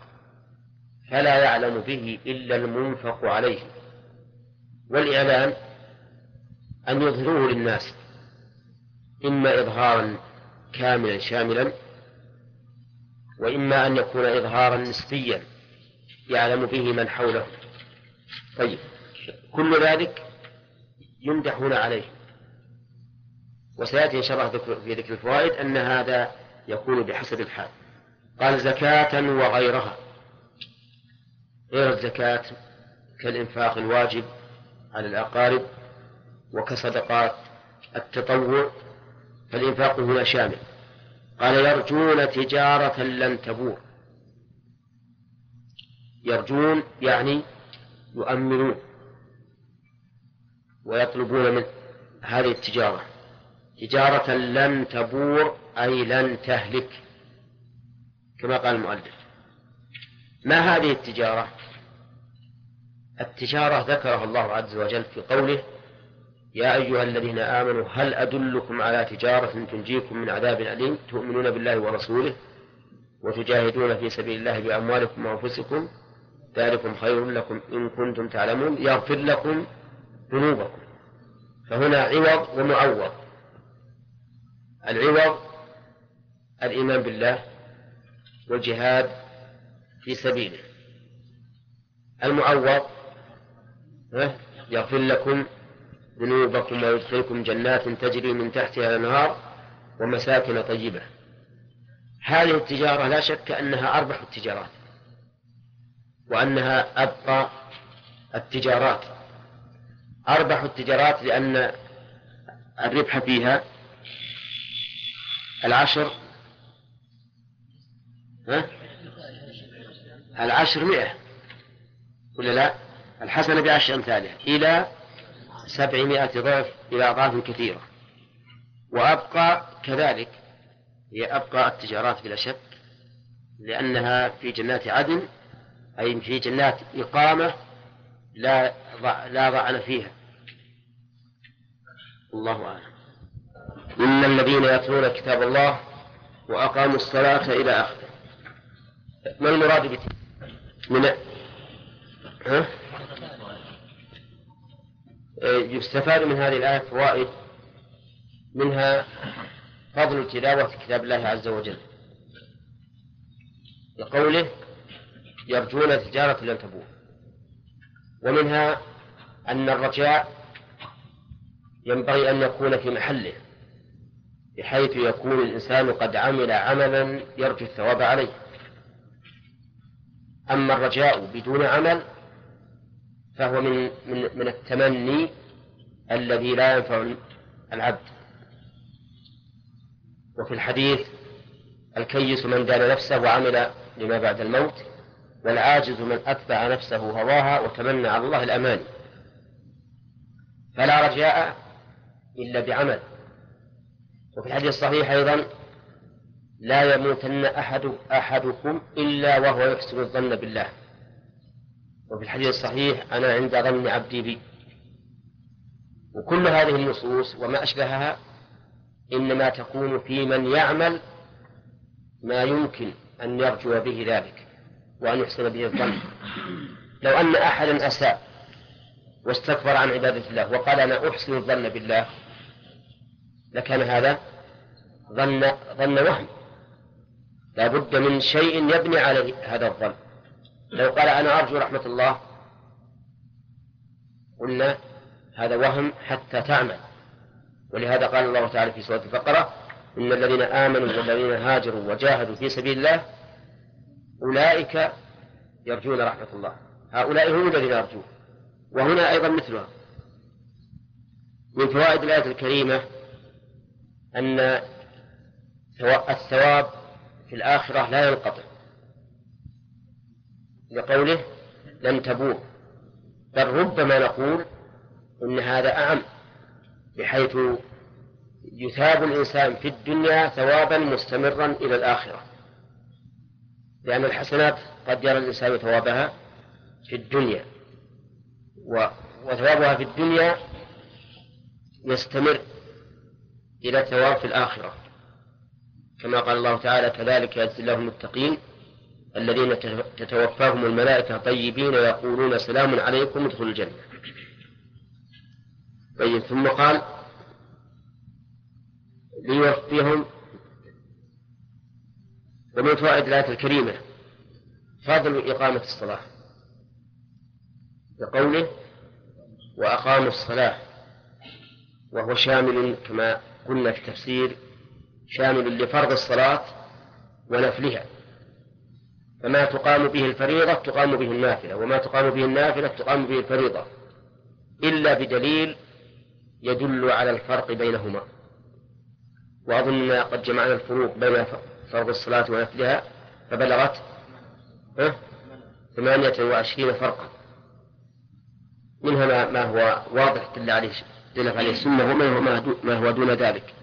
فلا يعلم به إلا المنفق عليه. والإعلان أن يظهروه للناس إما إظهارا كاملا شاملا وإما أن يكون إظهارا نسبيا يعلم به من حوله. طيب كل ذلك يمدحون عليه. وسيأتي إن شاء الله في ذكر الفوائد أن هذا يكون بحسب الحال. قال زكاة وغيرها. غير الزكاة كالإنفاق الواجب على الأقارب وكصدقات التطوع فالإنفاق هنا شامل. قال يرجون تجارة لن تبور. يرجون يعني يؤملون ويطلبون من هذه التجارة. تجارة لن تبور أي لن تهلك. كما قال المؤلف. ما هذه التجارة؟ التجارة ذكرها الله عز وجل في قوله يا أيها الذين آمنوا هل أدلكم على تجارة تنجيكم من عذاب أليم؟ تؤمنون بالله ورسوله وتجاهدون في سبيل الله بأموالكم وأنفسكم. ذلكم خير لكم إن كنتم تعلمون. يغفر لكم ذنوبكم. فهنا عوض ومعوض. العوض الإيمان بالله والجهاد في سبيله. المعوض يغفر لكم ذنوبكم ويدخلكم جنات تجري من تحتها الأنهار ومساكن طيبة. هذه التجارة لا شك أنها أربح التجارات وأنها أبقى التجارات. أربح التجارات لأن الربح فيها العشر؟ ها؟ العشر مئة. ولا لا؟ الحسنة بعشر أمثالها. إلى سبعمائة ضعف إلى أضعاف كثيرة. وأبقى كذلك. هي أبقى التجارات بلا شك لأنها في جنات عدن أي في جنات إقامة لا لا ضعن فيها. الله أعلم. إن الذين يتلون كتاب الله وأقاموا الصلاة إلى آخره. ما المراد بت... من ها؟ يستفاد من هذه الآية فوائد منها فضل تلاوة كتاب الله عز وجل. لقوله يرجون تجارة لن تبور. ومنها أن الرجاء ينبغي أن يكون في محله. بحيث يكون الإنسان قد عمل عملا يرجو الثواب عليه. أما الرجاء بدون عمل فهو من من من التمني الذي لا ينفع العبد. وفي الحديث الكيس من دان نفسه وعمل لما بعد الموت والعاجز من أتبع نفسه هواها وتمنى على الله الأماني فلا رجاء إلا بعمل. وفي الحديث الصحيح أيضا لا يموتن أحد أحدكم إلا وهو يحسن الظن بالله. وفي الحديث الصحيح أنا عند ظن عبدي بي. وكل هذه النصوص وما أشبهها إنما تكون في من يعمل ما يمكن أن يرجو به ذلك وأن يحسن به الظن. لو أن أحدا أساء واستكبر عن عبادة الله وقال أنا أحسن الظن بالله لكان هذا ظن ظن وهم. لا بد من شيء يبني على هذا الظن. لو قال أنا أرجو رحمة الله قلنا هذا وهم حتى تعمل. ولهذا قال الله تعالى في سورة البقرة إن الذين آمنوا والذين هاجروا وجاهدوا في سبيل الله أولئك يرجون رحمة الله. هؤلاء هم الذين يرجون. وهنا أيضا مثلها. من فوائد الآية الكريمة أن الثواب في الآخرة لا ينقطع. لقوله لن تبور. بل ربما نقول إن هذا أعم بحيث يثاب الإنسان في الدنيا ثوابا مستمرا إلى الآخرة. لأن الحسنات قد يرى الإنسان ثوابها في الدنيا وثوابها في الدنيا يستمر إلى الثواب في الآخرة. كما قال الله تعالى كذلك يجزي الله المتقين الذين تتوفاهم الملائكة طيبين يقولون سلام عليكم ادخلوا الجنة. طيب ثم قال ليوفيهم ومن فوائد الآية الكريمة فضل إقامة الصلاة لقوله وأقاموا الصلاة وهو شامل كما قلنا في التفسير شامل لفرض الصلاة ونفلها. فما تقام به الفريضة تقام به النافلة وما تقام به النافلة تقام به الفريضة إلا بدليل يدل على الفرق بينهما. وأظن قد جمعنا الفروق بين فرض الصلاة ونفلها فبلغت ثمانية وعشرين فرقا. منها ما هو واضح دل عليه. دلت عليه السنة وما هو ما هو دون ذلك.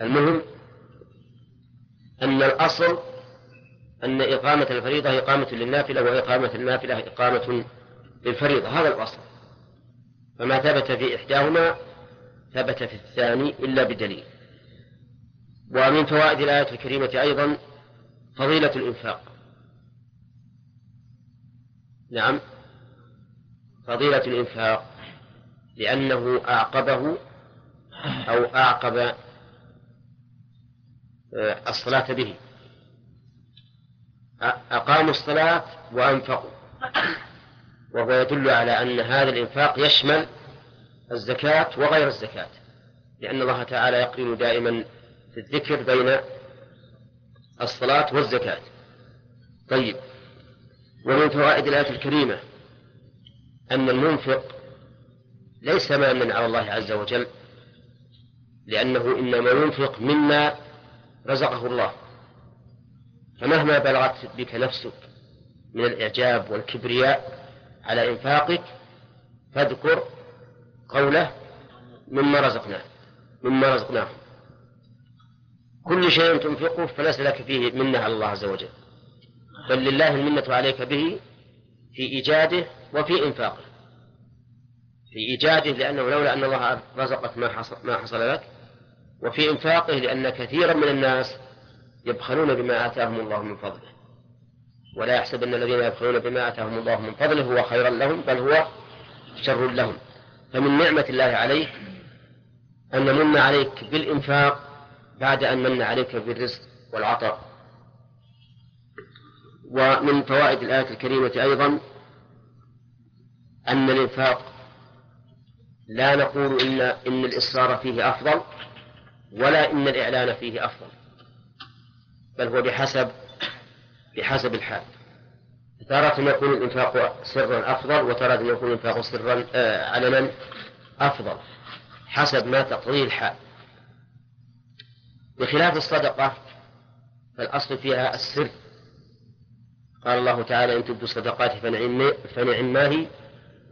المهم أن الأصل أن إقامة الفريضة إقامة للنافلة وإقامة النافلة إقامة للفريضة. هذا الأصل. فما ثبت في إحداهما ثبت في الثاني إلا بدليل. ومن فوائد الآية الكريمة أيضا فضيلة الإنفاق. نعم. فضيلة الإنفاق. لأنه أعقبه أو أعقب آه، الصلاة به. أقاموا الصلاة وأنفقوا. وهو يدل على أن هذا الإنفاق يشمل الزكاة وغير الزكاة. لأن الله تعالى يقرن دائما في الذكر بين الصلاة والزكاة. طيب. ومن فوائد الآية الكريمة أن المنفق ليس مانا على الله عز وجل لأنه إنما ينفق مما رزقه الله. فمهما بلغت بك نفسك من الإعجاب والكبرياء على إنفاقك فاذكر قوله مما رزقناه مما رزقناه كل شيء تنفقه فليس لك فيه منة على الله عز وجل. بل لله المنة عليك به في إيجاده وفي إنفاقه. في إيجاده لأنه لولا أن الله رزقك ما حصل, ما حصل لك. وفي إنفاقه لأن كثيرا من الناس يبخلون بما آتاهم الله من فضله. ولا يحسبن الذين يبخلون بما آتاهم الله من فضله هو خيرا لهم بل هو شر لهم. فمن نعمة الله عليك أن من عليك بالإنفاق بعد أن من عليك بالرزق والعطاء. ومن فوائد الآية الكريمة أيضا أن الإنفاق لا نقول إن إن الإصرار فيه أفضل ولا إن الإعلان فيه أفضل بل هو بحسب بحسب الحال. تارة يكون الإنفاق سرا أفضل وتارة يكون الإنفاق سرا آه علنا أفضل حسب ما تقضيه الحال. بخلاف الصدقة فالأصل فيها السر. قال الله تعالى إن تبدوا الصدقات فنعم, فنعم ما هي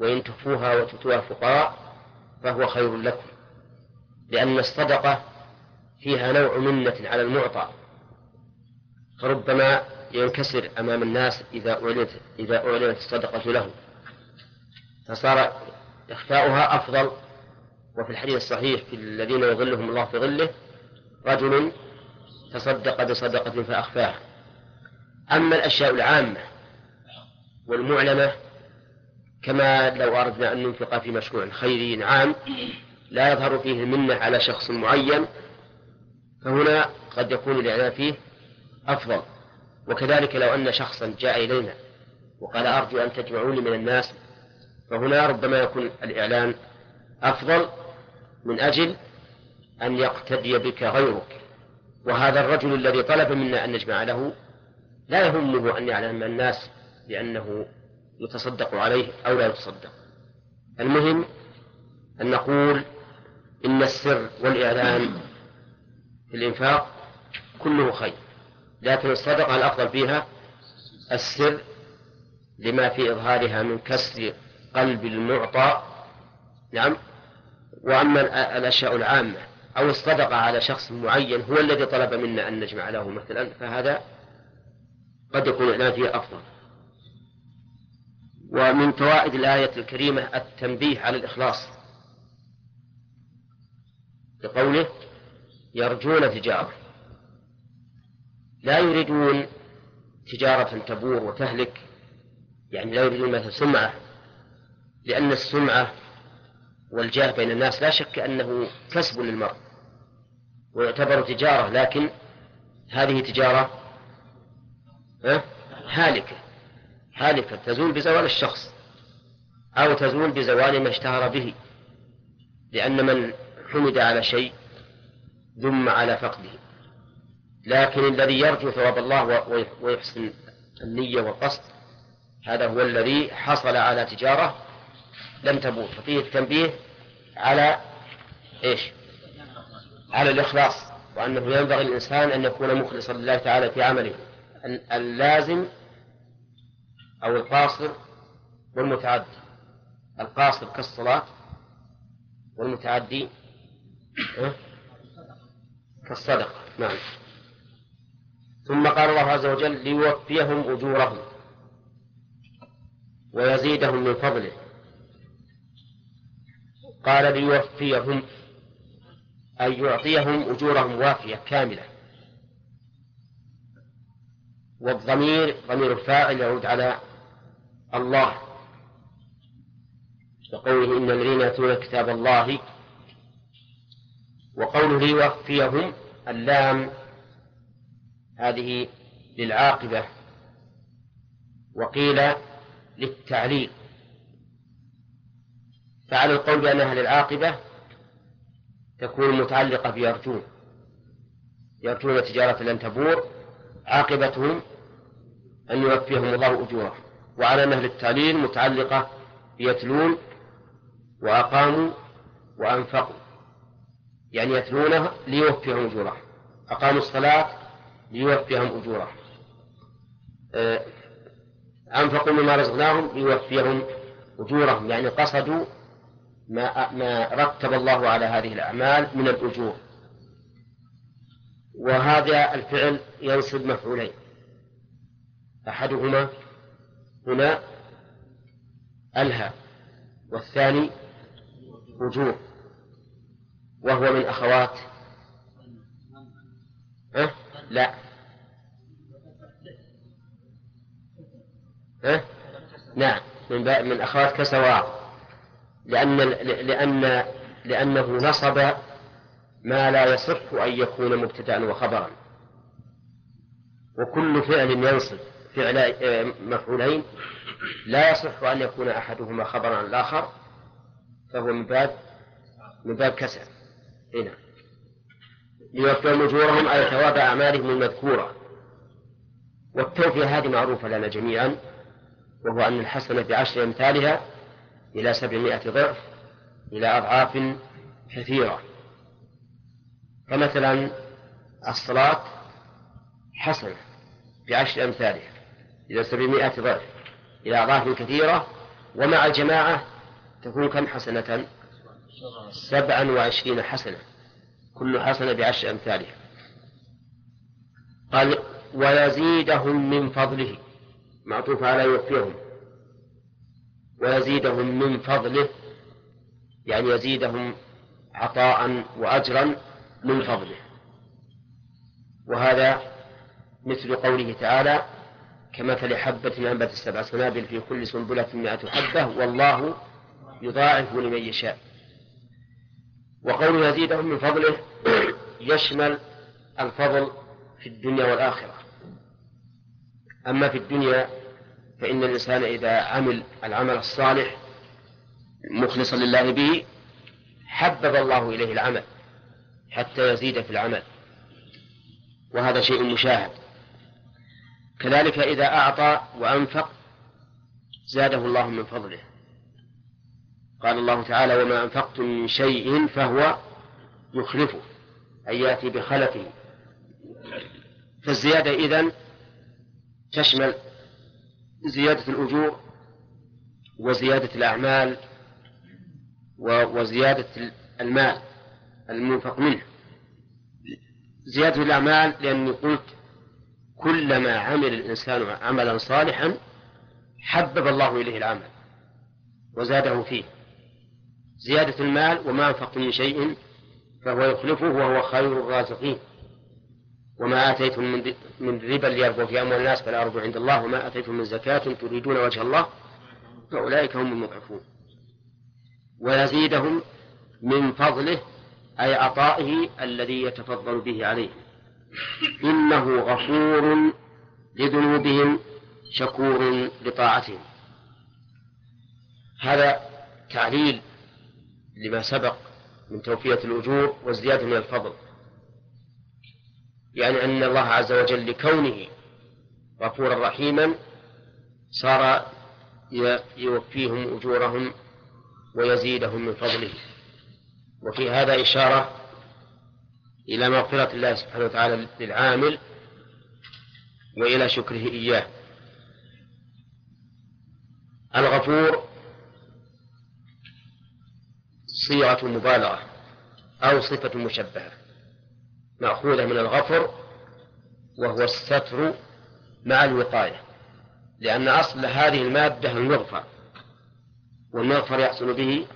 وإن تخفوها وتؤتوها الفقراء فهو خير لكم لأن الصدقة فيها نوع منة على المعطى فربما ينكسر أمام الناس إذا أعلنت إذا أعلنت الصدقة له فصار إخفاؤها أفضل وفي الحديث الصحيح في الذين يظلهم الله في ظله رجل تصدق بصدقة فأخفاها. أما الأشياء العامة والمعلنة كما لو أردنا أن ننفق في مشروع خيري عام لا يظهر فيه المنة على شخص معين فهنا قد يكون الإعلان فيه أفضل. وكذلك لو أن شخصا جاء إلينا وقال أرجو أن تجمعوني من الناس فهنا ربما يكون الإعلان أفضل من أجل أن يقتدي بك غيرك. وهذا الرجل الذي طلب منا أن نجمع له لا يهمه أن يعلم الناس بأنه يتصدق عليه أو لا يتصدق. المهم أن نقول إن السر والإعلان في الإنفاق كله خير لكن الصدقة الأفضل فيها السر لما في إظهارها من كسر قلب المعطى. نعم. وأما الأشياء العامة أو الصدقة على شخص معين هو الذي طلب منا أن نجمع له مثلا فهذا قد يكون الإعلان فيه أفضل. ومن فوائد الآية الكريمة التنبيه على الإخلاص. بقوله يرجون تجارة. لا يريدون تجارة تبور وتهلك. يعني لا يريدون مثل سمعة. لأن السمعة والجاه بين الناس لا شك أنه كسب للمرء. ويعتبر تجارة لكن هذه تجارة هالكة. هالكة تزول بزوال الشخص أو تزول بزوال ما اشتهر به لأن من حمد على شيء ذم على فقده لكن الذي يرجو ثواب الله ويحسن النية والقصد هذا هو الذي حصل على تجارة لم تبور ففيه التنبيه على إيش؟ على الإخلاص وأنه ينبغي للإنسان أن يكون مخلصا لله تعالى في عمله اللازم أو القاصر والمتعدي. القاصر كالصلاة والمتعدي كالصدقة نعم. ثم قال الله عز وجل ليوفيهم أجورهم ويزيدهم من فضله. قال ليوفيهم أي يعطيهم أجورهم وافية كاملة. والضمير ضمير الفاعل يعود على الله. وقوله إن الذين يتلون كتاب الله وقوله ليوفيهم اللام هذه للعاقبة. وقيل للتعليل. فعلى القول بأنها للعاقبة تكون متعلقة بيرجون. يرجون تجارة لن تبور عاقبتهم أن يوفيهم الله أجورهم. وعلى أنها للتعليل متعلقة بيتلون وأقاموا وأنفقوا. يعني يتلونه ليوفيهم أجورهم. أقاموا الصلاة ليوفيهم أجورهم. آه، أنفقوا مما رزقناهم ليوفيهم أجورهم. يعني قصدوا ما ما رتب الله على هذه الأعمال من الأجور. وهذا الفعل ينصب مفعولين. أحدهما هنا ألهى والثاني أجور وهو من أخوات. أه؟ لا. أه؟ نعم من من أخوات كسواء لأن لأن لأنه نصب ما لا يصح أن يكون مبتدأ وخبرا. وكل فعل ينصب. فعل آه، مفعولين لا يصح أن يكون أحدهما خبرا عن الآخر فهو من باب من باب كسر هنا ليوفيهم أجورهم أي ثواب أعمالهم المذكورة. والتوفية هذه معروفة لنا جميعا وهو أن الحسنة بعشر أمثالها إلى سبعمائة ضعف إلى أضعاف كثيرة. فمثلا الصلاة حسنة بعشر أمثالها. إلى سبعمائة ضعف إلى أضعاف كثيرة ومع الجماعة تكون كم حسنة؟ سبعا وعشرين حسنة كل حسنة بعشر أمثالها. قال ويزيدهم من فضله معطوف على يوفيهم. ويزيدهم من فضله يعني يزيدهم عطاء وأجرا من فضله. وهذا مثل قوله تعالى كمثل حبة أنبت السبع سنابل في كل سنبلة مئة حبة والله يضاعف لمن يشاء. وقوله يزيدهم من فضله يشمل الفضل في الدنيا والآخرة. أما في الدنيا فإن الإنسان إذا عمل العمل الصالح مخلصا لله به حبب الله إليه العمل حتى يزيد في العمل. وهذا شيء مشاهد. كذلك إذا أعطى وأنفق زاده الله من فضله. قال الله تعالى وما أنفقتم من شيء فهو يخلفه. أي يأتي بخلفه. فالزيادة إذن تشمل زيادة الأجور وزيادة الأعمال وزيادة المال المنفق منه. زيادة الأعمال لأني قلت كلما عمل الإنسان عملا صالحا حبب الله إليه العمل وزاده فيه. زيادة المال وما أنفقت من شيء فهو يخلفه وهو خير الرازقين. وما آتيتم من من ربا ليربو في أموال الناس فلا أرجو عند الله وما آتيتم من زكاة تريدون وجه الله فأولئك هم المضعفون. ويزيدهم من فضله أي عطائه الذي يتفضل به عليهم إنه غفور لذنوبهم شكور لطاعتهم. هذا تعليل لما سبق من توفية الأجور والزيادة من الفضل. يعني أن الله عز وجل لكونه غفورا رحيما صار يوفيهم أجورهم ويزيدهم من فضله. وفي هذا إشارة إلى مغفرة الله سبحانه وتعالى للعامل وإلى شكره إياه. الغفور صيغة مبالغة أو صفة مشبهة مأخوذة من الغفر وهو الستر مع الوقاية لأن أصل هذه المادة المغفر والمغفر يحصل به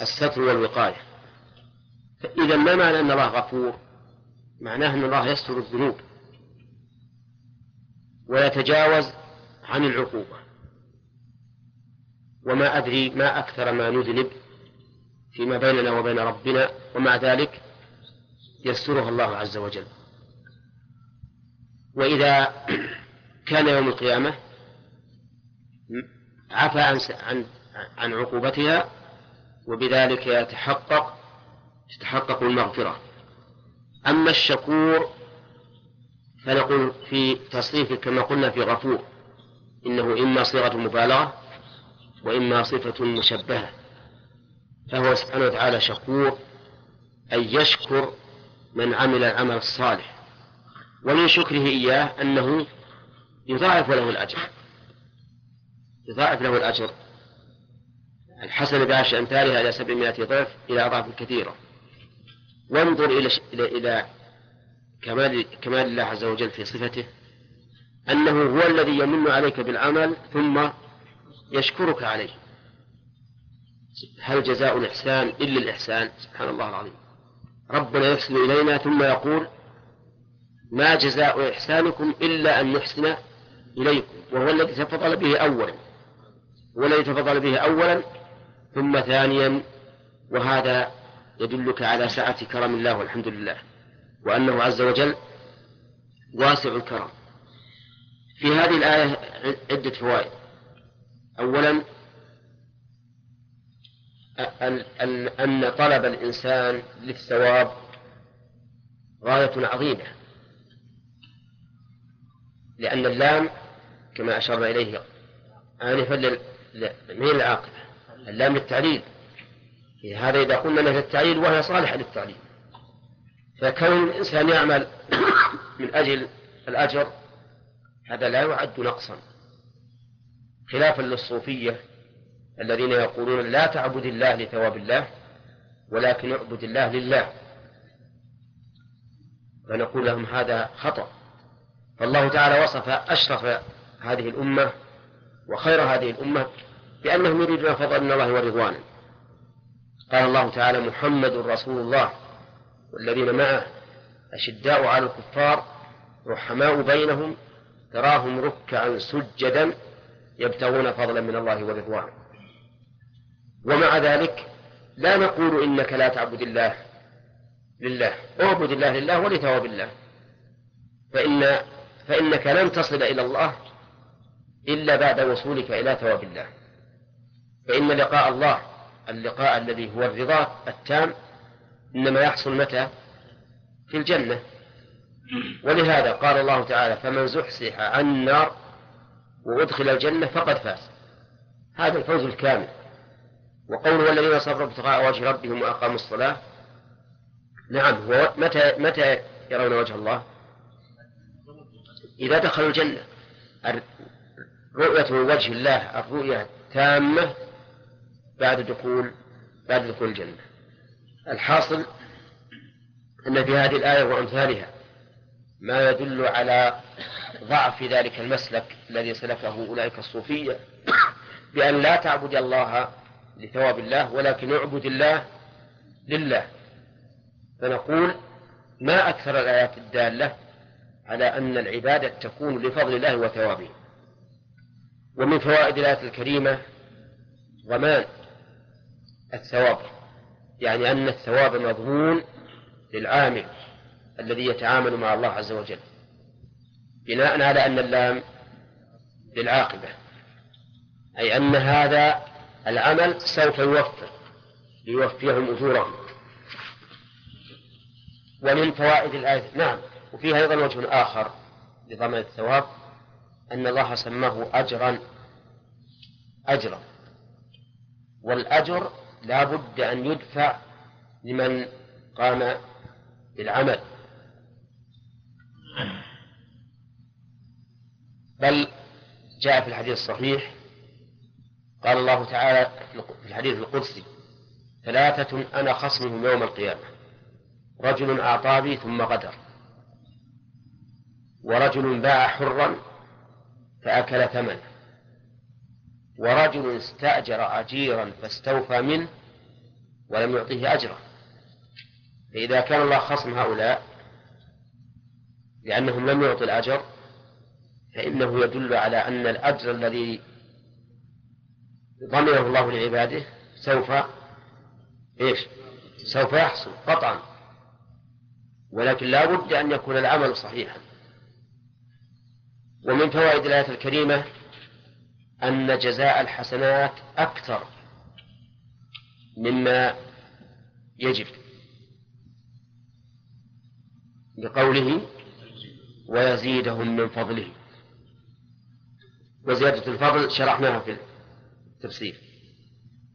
الستر والوقاية. إذا ما معنى أن الله غفور؟ معناه أن الله يستر الذنوب ويتجاوز عن العقوبة. وما أدري ما أكثر ما نذنب فيما بيننا وبين ربنا ومع ذلك يسترها الله عز وجل. وإذا كان يوم القيامة عفى عن عن عقوبتها وبذلك يتحقق تتحقق المغفرة. أما الشكور فنقول في تصريف كما قلنا في غفور إنه إما صيغة مبالغة وإما صفة مشبهة. فهو سبحانه وتعالى شكور أي يشكر من عمل العمل الصالح. ومن شكره إياه أنه يضاعف له الأجر. يضاعف له الأجر. الحسنة بعشر أمثالها إلى سبعمائة ضعف إلى أضعاف كثيرة. وانظر إلى إلى إلى كمال كمال الله عز وجل في صفته أنه هو الذي يمن عليك بالعمل ثم يشكرك عليه. هل جزاء الإحسان إلا الإحسان؟ سبحان الله العظيم. ربنا يحسن إلينا ثم يقول ما جزاء إحسانكم إلا أن يحسن إليكم. وهو الذي تفضل به أولا. هو الذي تفضل به أولا ثم ثانيا وهذا يدلك على سعة كرم الله والحمد لله وأنه عز وجل واسع الكرم. في هذه الآية عدة فوائد. أولا أن طلب الإنسان للثواب غاية عظيمة لأن اللام كما أشرنا إليه آنفا من العاقبة اللام للتعليل. هذا إذا قلنا له التعليل وهي صالحة للتعليل. فكون الإنسان يعمل من أجل الأجر هذا لا يعد نقصا. خلافا للصوفية الذين يقولون لا تعبد الله لثواب الله ولكن اعبد الله لله. فنقول لهم هذا خطأ. فالله تعالى وصف أشرف هذه الأمة وخير هذه الأمة بأنهم يريدون فضل من الله ورضوانا. قال الله تعالى محمد رسول الله والذين معه أشداء على الكفار رحماء بينهم تراهم ركعا سجدا يبتغون فضلا من الله ورضوانا ومع ذلك لا نقول إنك لا تعبد الله لله اعبد الله لله ولثواب الله. فإن فإنك لن تصل إلى الله إلا بعد وصولك إلى ثواب الله. فإن لقاء الله اللقاء الذي هو الرضا التام إنما يحصل متى؟ في الجنة. ولهذا قال الله تعالى فمن زحزح عن النار وأدخل الجنة فقد فاز. هذا الفوز الكامل. وقوله والذين صبروا ابتغاء وجه ربهم وأقاموا الصلاة. نعم هو متى متى يرون وجه الله؟ إذا دخلوا الجنة. رؤية وجه الله الرؤية تامة بعد دخول بعد دخول الجنة. الحاصل أن في هذه الآية وأمثالها ما يدل على ضعف ذلك المسلك الذي سلكه أولئك الصوفية بأن لا تعبد الله لثواب الله ولكن اعبد الله لله. فنقول ما أكثر الآيات الدالة على أن العبادة تكون لفضل الله وثوابه؟ ومن فوائد الآية الكريمة ضمان الثواب يعني أن الثواب مضمون للعامل الذي يتعامل مع الله عز وجل بناء على أن اللام للعاقبة أي أن هذا العمل سوف يوفر ليوفيهم أجورهم. ومن فوائد الآية نعم وفيها أيضا وجه آخر لضمان الثواب أن الله سماه أجرا أجرا. والأجر لا بد أن يدفع لمن قام بالعمل. بل جاء في الحديث الصحيح قال الله تعالى في الحديث القدسي ثلاثة أنا خصمهم يوم القيامة رجل أعطى بي ثم غدر ورجل باع حرا فأكل ثمنه. ورجل استأجر أجيرا فاستوفى منه ولم يعطيه أجره. فإذا كان الله خصم هؤلاء لأنهم لم يعطوا الأجر فإنه يدل على أن الأجر الذي ضمنه الله لعباده سوف إيش؟ سوف يحصل قطعا. ولكن لا بد أن يكون العمل صحيحا. ومن فوائد الآية الكريمة أن جزاء الحسنات أكثر مما يجب. لقوله ويزيدهم من فضله. وزيادة الفضل شرحناها في التفسير.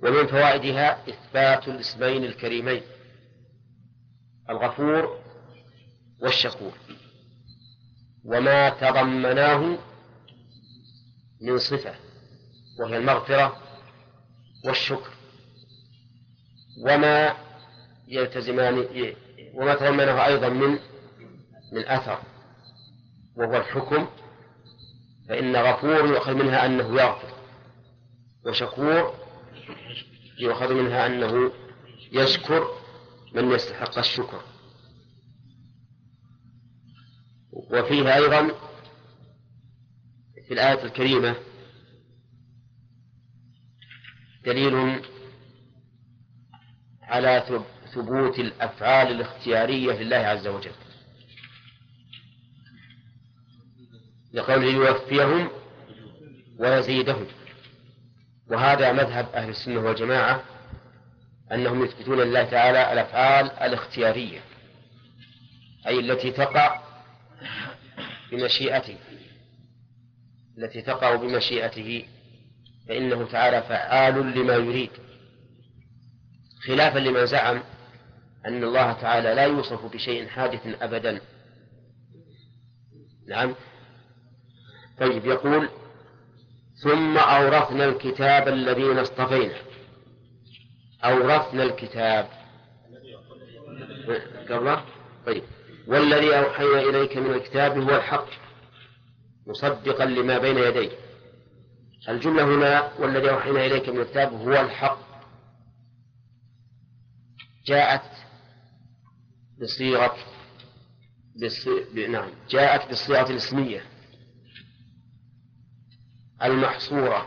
ومن فوائدها إثبات الاسمين الكريمين الغفور والشكور. وما تضمناه من صفة. وهي المغفرة والشكر. وما يلتزمان وما تضمنه أيضا من من أثر وهو الحكم. فإن غفور يؤخذ منها أنه يغفر وشكور يؤخذ منها أنه يشكر من يستحق الشكر. وفيه أيضا في الآية الكريمة دليل على ثبوت الأفعال الاختيارية لله عز وجل. لقوله يوفيهم ويزيدهم. وهذا مذهب أهل السنة والجماعة أنهم يثبتون لله تعالى الأفعال الاختيارية أي التي تقع بمشيئته التي تقع بمشيئته فإنه تعالى فعال لما يريد خلافا لمن زعم أن الله تعالى لا يوصف بشيء حادث أبدا. نعم. طيب يقول ثم أورثنا الكتاب الذين اصطفينا. أورثنا الكتاب. قبله؟ طيب. والذي أوحينا إليك من الكتاب هو الحق مصدقا لما بين يديه. الجملة هنا والذي أوحينا إليك من الكتاب هو الحق. جاءت بصيغة بصي... نعم جاءت بالصيغة الاسمية المحصورة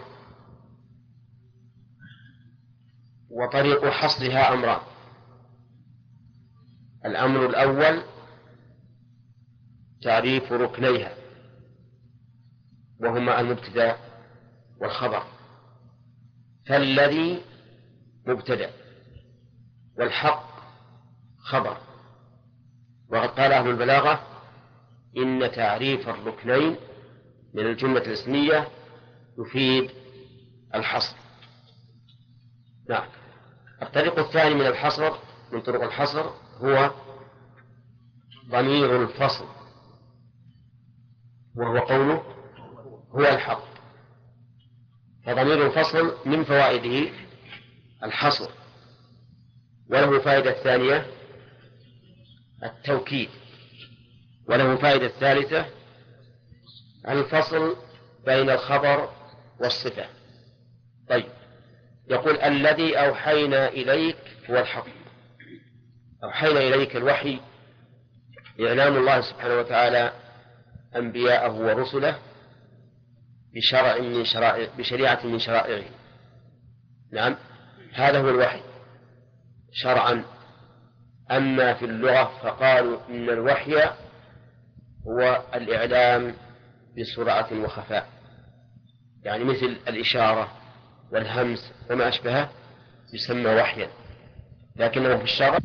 وطريق حصرها أمران. الأمر الأول تعريف ركنيها وهما المبتدأ والخبر فالذي مبتدأ والحق خبر وقد قال أهل البلاغة إن تعريف الركنين من الجملة الإسمية يفيد الحصر. نعم. الطريق الثاني من الحصر من طرق الحصر هو ضمير الفصل وهو قوله هو الحق. فضمير الفصل من فوائده الحصر. وله فائدة ثانية التوكيد. وله فائدة ثالثة الفصل بين الخبر والصفة. طيب يقول الذي أوحينا إليك هو الحق. أوحينا إليك الوحي إعلام الله سبحانه وتعالى أنبياءه ورسله. بشرع من شرائع بشريعة من شرائعه. نعم هذا هو الوحي. شرعا. أما في اللغة فقالوا إن الوحي هو الإعلام بسرعة وخفاء. يعني مثل الإشارة والهمس وما أشبهه يسمى وحيا. لكنه في الشرع